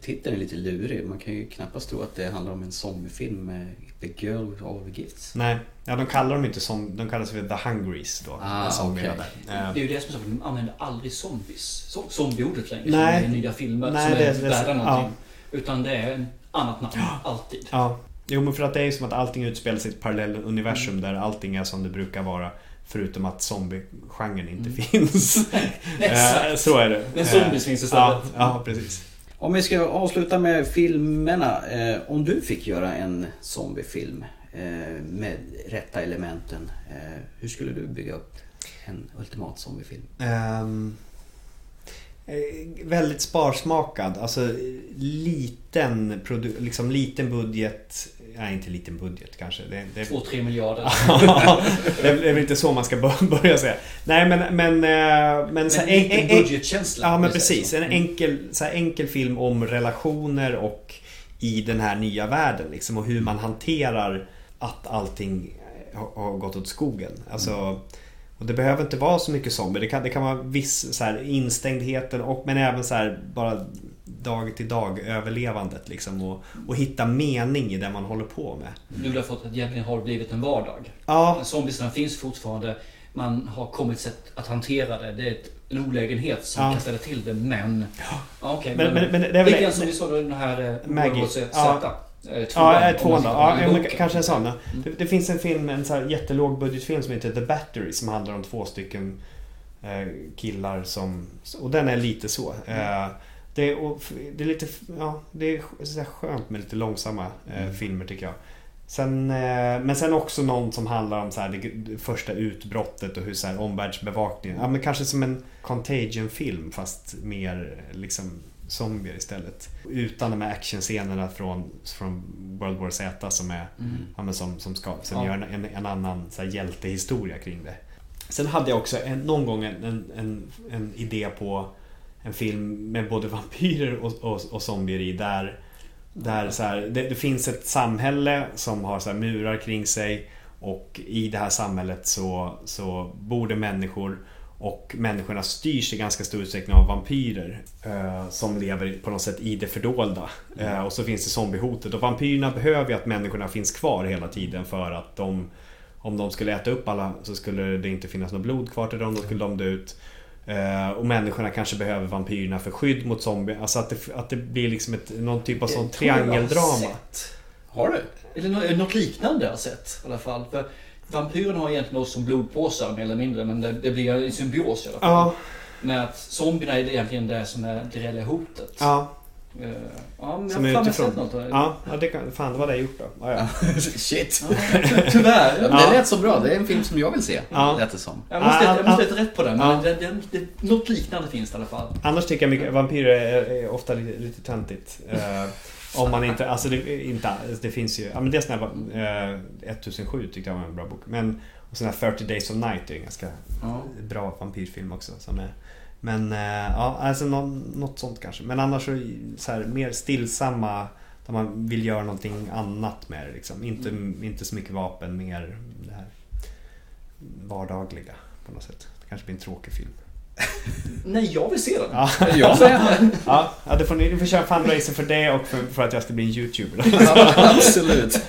Titeln är lite lurig. Man kan ju knappast tro att det handlar om en zombiefilm med The Girl with All the Gifts. Nej, ja, de kallar dem inte som, de kallas för The Hungries då. Ah, okej. där. Det är ju det som är så, de använder aldrig zombies. zo- Zombieordet längre. Nej. Som är i nya filmer Nej, som är det- det- värda någonting. ja. Utan det är en annat namn, alltid. Ja, jo men för att det är ju som att allting utspelar sig i ett parallelluniversum Mm. där allting är som det brukar vara. Förutom att zombie-genren inte Mm. finns. Eh, Så är det. Men zombies Eh, finns istället. Ja, ja, precis. Om vi ska avsluta med filmerna. Eh, om du fick göra en zombiefilm eh, med rätta elementen. Eh, hur skulle du bygga upp en ultimat zombiefilm? Um, väldigt sparsmakad. Alltså liten, produ- liksom liten budget. Nej, inte liten budget kanske. Det, det... Två, tre miljarder. Ja, det är väl inte så man ska bör- börja säga. Nej men... Men, eh, men, så här, lite en- en- budgetkänsla, Ja men precis. En Mm. enkel, så här, enkel film om relationer och i den här nya världen. Liksom, och hur man hanterar att allting har, har gått åt skogen. Alltså, och det behöver inte vara så mycket zombie. Det kan, det kan vara viss så här, instängdheten och, men även så här, bara dag till dag överlevandet. Liksom, och, och hitta mening i det man håller på med. Nu har fått att egentligen har blivit en vardag. Ja. Zombiesarna finns fortfarande. Man har kommit sätt att hantera det. Det är ett, en olägenhet som Ja. kan ställa till det, men... Ja, okej, Men- men- men det är väl- Lite grann som vi såg den här... eh, Maggie. Ja, tvåan, Ja, eh, tvåan då. Ja, ja, kanske en sån. Mm. Det, det finns en film, en så här jättelågbudgetfilm som heter The Battery som handlar om två stycken eh, killar som... Och den är lite så. Eh, det, är, och, det är lite... Ja, det är så skönt med lite långsamma eh, Mm. filmer tycker jag. Sen, eh, men sen också någon som handlar om så här, det, det första utbrottet och hur så här, omvärldsbevakningen. Ja, men kanske som en Contagion-film fast mer liksom zombier istället. Utan de här actionscenerna från, från World War Z som är Mm. ja, men som, som, ska, som Ja. gör en, en annan så här, hjältehistoria kring det. Sen hade jag också en, någon gång en, en, en, idé på en film med både vampyrer och, och, och zombier i där, där så här, det, det finns ett samhälle som har så murar kring sig och i det här samhället så, så bor det människor och människorna styrs i ganska stor utsträckning av vampyrer eh, som lever på något sätt i det fördolda. Eh, och så finns det zombiehotet och vampyrerna behöver ju att människorna finns kvar hela tiden för att de om de skulle äta upp alla så skulle det inte finnas något blod kvar till dem, då skulle de dö ut. Eh, och människorna kanske behöver vampyrerna för skydd mot zombier. Alltså att det, att det blir liksom ett, någon typ av sån har triangeldrama. Har du? Eller nå- något liknande har jag sett i alla fall. För vampyren har egentligen oss som blodpåsar mer eller mindre, men det, det blir en symbios i alla fall. Ja. Med att zombierna är egentligen det som är det reella hotet. Ja. Eh, ja, men Som jag är har utifrån. sett något. Ja, ja det kan, fan det var det jag gjort då. Ja, ja. Shit. Tyvärr. Ja, Det lät så bra. Det är en film som jag vill se. Ja. Lät det som. Jag måste, jag måste leta rätt på den, ja. men det, det, det, något liknande finns det i alla fall. Annars tycker jag mycket, vampyrer är, är ofta lite, lite töntigt. Om man inte, alltså det, inte, det finns ju, ja men det är sån här, eh, 1007 tyckte jag var en bra bok. Men, och sån här 30 Days of Night är en ganska Ja. bra vampyrfilm också. Som är, men eh, ja, alltså någon, något sånt kanske. Men annars så, så här, mer stillsamma där man vill göra någonting annat med det liksom. Inte, inte så mycket vapen, mer det här vardagliga på något sätt. Det kanske blir en tråkig film. Nej, jag vill se den. Ja, Jag med. ja, ja det får ni, ni får köra fundraiser för det och för, för att jag ska bli en YouTuber. Absolut.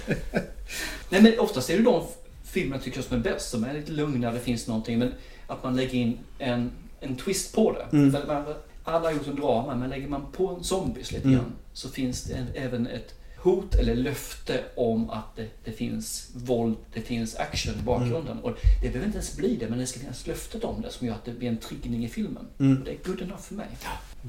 Nej men oftast är det de filmerna tycker jag som är bäst, som är lite lugnare, det finns någonting. Men att man lägger in en, en twist på det. Mm. För man, alla har gjort en drama, men lägger man på en zombies lite Mm. grann så finns det en, även ett hot eller löfte om att det, det finns våld, det finns action i bakgrunden. Mm. Och det behöver inte ens bli det, men det ska finnas löftet om det som gör att det blir en triggning i filmen. Mm. Och det är good enough för mig.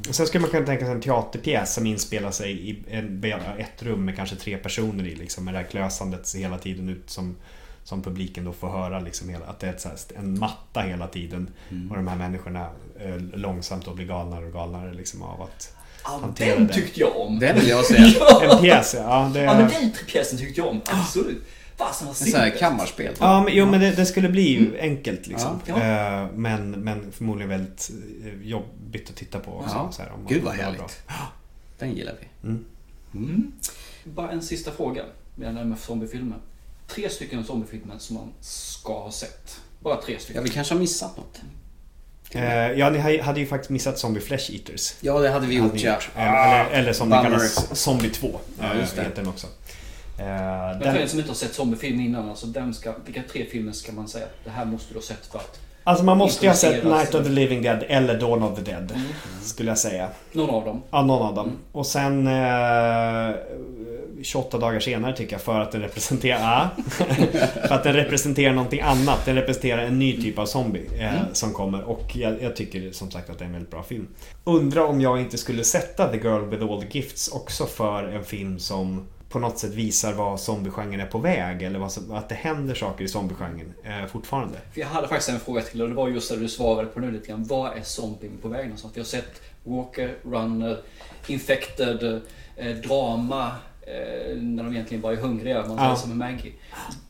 Och sen skulle man kunna tänka sig en teaterpjäs som inspelar sig i en, ett rum med kanske tre personer i. Liksom, med det här klösandet hela tiden ut som, som publiken då får höra. Liksom, hela, att det är här, en matta hela tiden. Mm. Och de här människorna eh, långsamt då blir galnare och galnare liksom, av att Ja, hantera den det. tyckte jag om. Den vill jag se. ja. En pjäs, ja. Det, Ja, men den pjäsen tyckte jag om. Absolut. Fasen vad En sån här simpelt. kammarspel. Ja, men, jo, men det, det skulle bli ju enkelt liksom. Ja. Eh, Men, men förmodligen väldigt eh, jobbigt att titta på också. Ja. Så här, om man Gud vad härligt. bra. Den gillar vi. Mm. Mm. Bara en sista fråga det här med zombiefilmer. Tre stycken zombiefilmer som man ska ha sett. Bara tre Ja, stycken. vi kanske har missat något. Eh, Ja, ni ha- hade ju faktiskt missat Zombie Flesh Eaters. Ja, det hade vi Hade gjort ni ja. Eh, Eller, eller som den Bummer. kallas, Zombie 2. Ja, just det. Heter den också. Eh, Men den- för er som inte har sett zombiefilm innan, alltså vem ska, vilka tre filmer ska man säga det här måste du ha sett för att Alltså man måste ju ha sett? Night of the Living Dead eller Dawn of the Dead. Mm. Skulle jag säga. Någon av dem. Ja, någon av dem. Mm. Och sen eh, 28 dagar senare tycker jag för att den representerar... Ja, för att den representerar någonting annat. Den representerar en ny typ av zombie eh, Mm. som kommer. Och jag, jag tycker som sagt att det är en väldigt bra film. Undrar om jag inte skulle sätta The Girl with all the gifts också för en film som på något sätt visar vad zombiegenren är på väg. Eller vad att det händer saker i zombiegenren eh, fortfarande. För jag hade faktiskt en fråga till och det var just det du svarade på nu lite grann. Vad är zombie på väg någonstans? Vi har sett Walker, Runner, Infected, eh, drama, eh, när de egentligen bara är hungriga, man Ja. som med Maggie.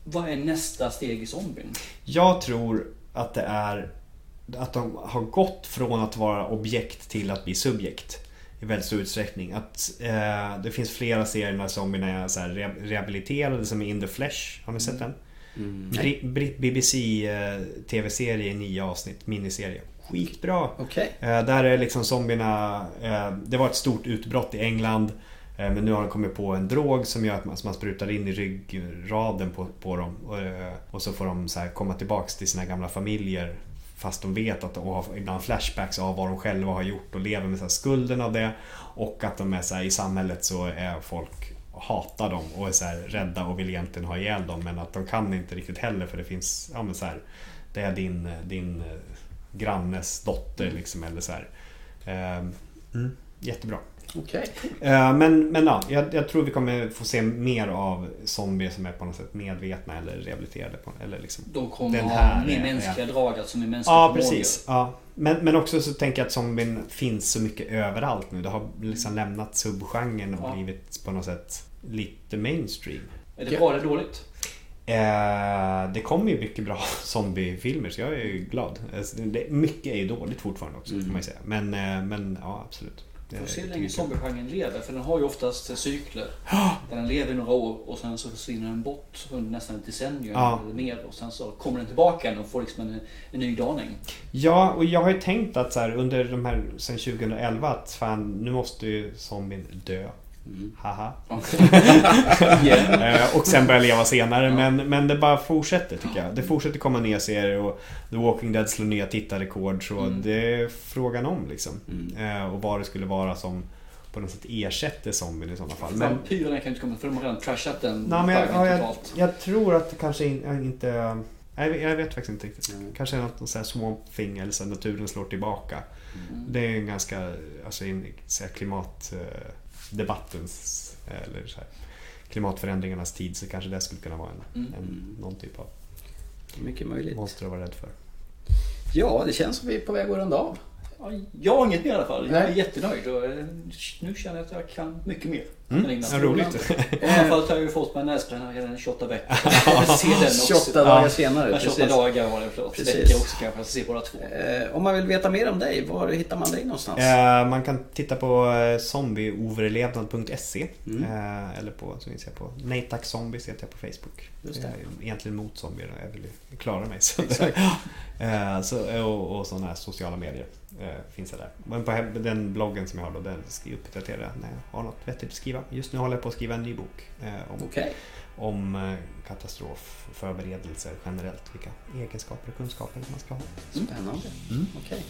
Vad är nästa steg i zombien? Jag tror att det är att de har gått från att vara objekt till att bli subjekt. I väldigt stor utsträckning. Att eh, det finns flera serier när zombierna är så här re- rehabiliterade som är In the Flesh. Har ni sett den? Mm. Bri- Bri- BBC eh, TV-serie i nio avsnitt, miniserie. Skitbra! Okej. Eh, där är liksom zombierna... Eh, det var ett stort utbrott i England. Eh, men nu har de kommit på en drog som gör att man, man sprutar in i ryggraden på, på dem. Och, eh, och så får de så komma tillbaks till sina gamla familjer. Fast de vet att de har ibland flashbacks av vad de själva har gjort och lever med så skulden av det. Och att de är så här, i samhället så är folk hatar dem och är så här rädda och vill egentligen ha ihjäl dem men att de kan inte riktigt heller för det finns, ja men så här, det är din, din eh, grannes dotter liksom eller så här. Eh, mm, jättebra. Okej. Eh, Men, men ja, jag, jag tror vi kommer få se mer av zombier som är på något sätt medvetna eller rehabiliterade. På, eller liksom, De kommer den ha här mer är- mänskliga drag, alltså med mänskliga Ja, förmågor. precis. Ja. Men, men också så tänker jag att zombien finns så mycket överallt nu. Det har liksom lämnat subgenren och Ja. blivit på något sätt lite mainstream. Är det bra eller dåligt? Eh, det kommer ju mycket bra zombiefilmer så jag är ju glad. Alltså, det, mycket är ju dåligt fortfarande också får man ju säga. Men, eh, men ja, absolut. Det Får se hur länge zombiegenren lever, för den har ju oftast cykler. Där den lever i några år och sen så försvinner den bort under nästan ett decennium Ja. eller mer. Och sen så kommer den tillbaka och får liksom en, en ny daning. Ja, och jag har ju tänkt att så här, under de här sen 2011 att fan nu måste ju zombien dö. Haha. Eh, och sen börja leva senare. Men, men det bara fortsätter tycker jag. Det fortsätter komma nya serier och The Walking Dead slår nya tittarrekord. Så Mm. det är frågan om liksom. Eh, och vad det skulle vara som på något sätt ersätter zombien i sådana fall. Men, Vampyrerna kan ju inte komma för de har redan trashat den nej, men jag, ja, jag, jag tror att det kanske in, inte... Jag vet, jag vet faktiskt inte riktigt. Kanske något sånt här swamp thing eller så naturen slår tillbaka. Mm. Det är en ganska, alltså i så här, klimatdebattens eller så här, klimatförändringarnas tid så kanske det skulle kunna vara en, Mm. en, någon typ av Mycket möjligt. monster att vara rädd för. Ja, det känns som vi är på väg att runda av. Ja, Jag har inget mer i alla fall. Jag är Nej. jättenöjd och eh, nu känner jag att jag kan mycket mer. Mm, än innan. ja, roligt. I alla fall har jag ju fått mig en näsbränna redan 28 veckor. Jag vill se den också. 28 dagar senare, Ja, 28 precis. dagar var det, förlåt. Precis. Veckor också kanske, jag ska se båda två. Eh, om man vill veta mer om dig, var hittar man dig någonstans? Eh, man kan titta på eh, zombieoverlevnad.se Mm. eh, eller på, finns jag på Nej Tack Zombies heter jag på Facebook. Just det. Jag är egentligen mot zombier, jag vill ju klara mig. Så eh, så, och, och sådana här sociala medier finns jag där. Men på den bloggen som jag har då, den ska jag uppdatera när jag har något vettigt att skriva. Just nu håller jag på att skriva en ny bok eh, om, Okej. om eh, katastrofförberedelser generellt. Vilka egenskaper och kunskaper man ska ha. Spännande. Mm. Okej.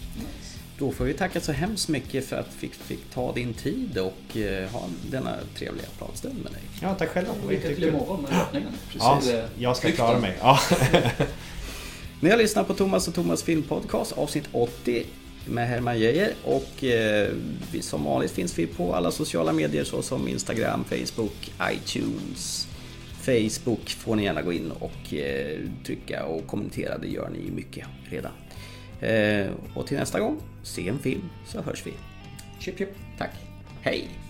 Då får vi tacka så hemskt mycket för att vi fick, fick ta din tid och eh, ha denna trevliga pratstund med dig. Ja, tack själv. Lycka till imorgon med öppningen. Ja, jag ska klara mig. Ja. Ni har lyssnat på Thomas och Thomas filmpodcast avsnitt 80 med Herman Geijer och eh, som vanligt finns vi på alla sociala medier såsom Instagram, Facebook, iTunes. Facebook får ni gärna gå in och eh, trycka och kommentera, det gör ni mycket redan. Eh, och till nästa gång, se en film så hörs vi. Chip chip. Tack. Hej!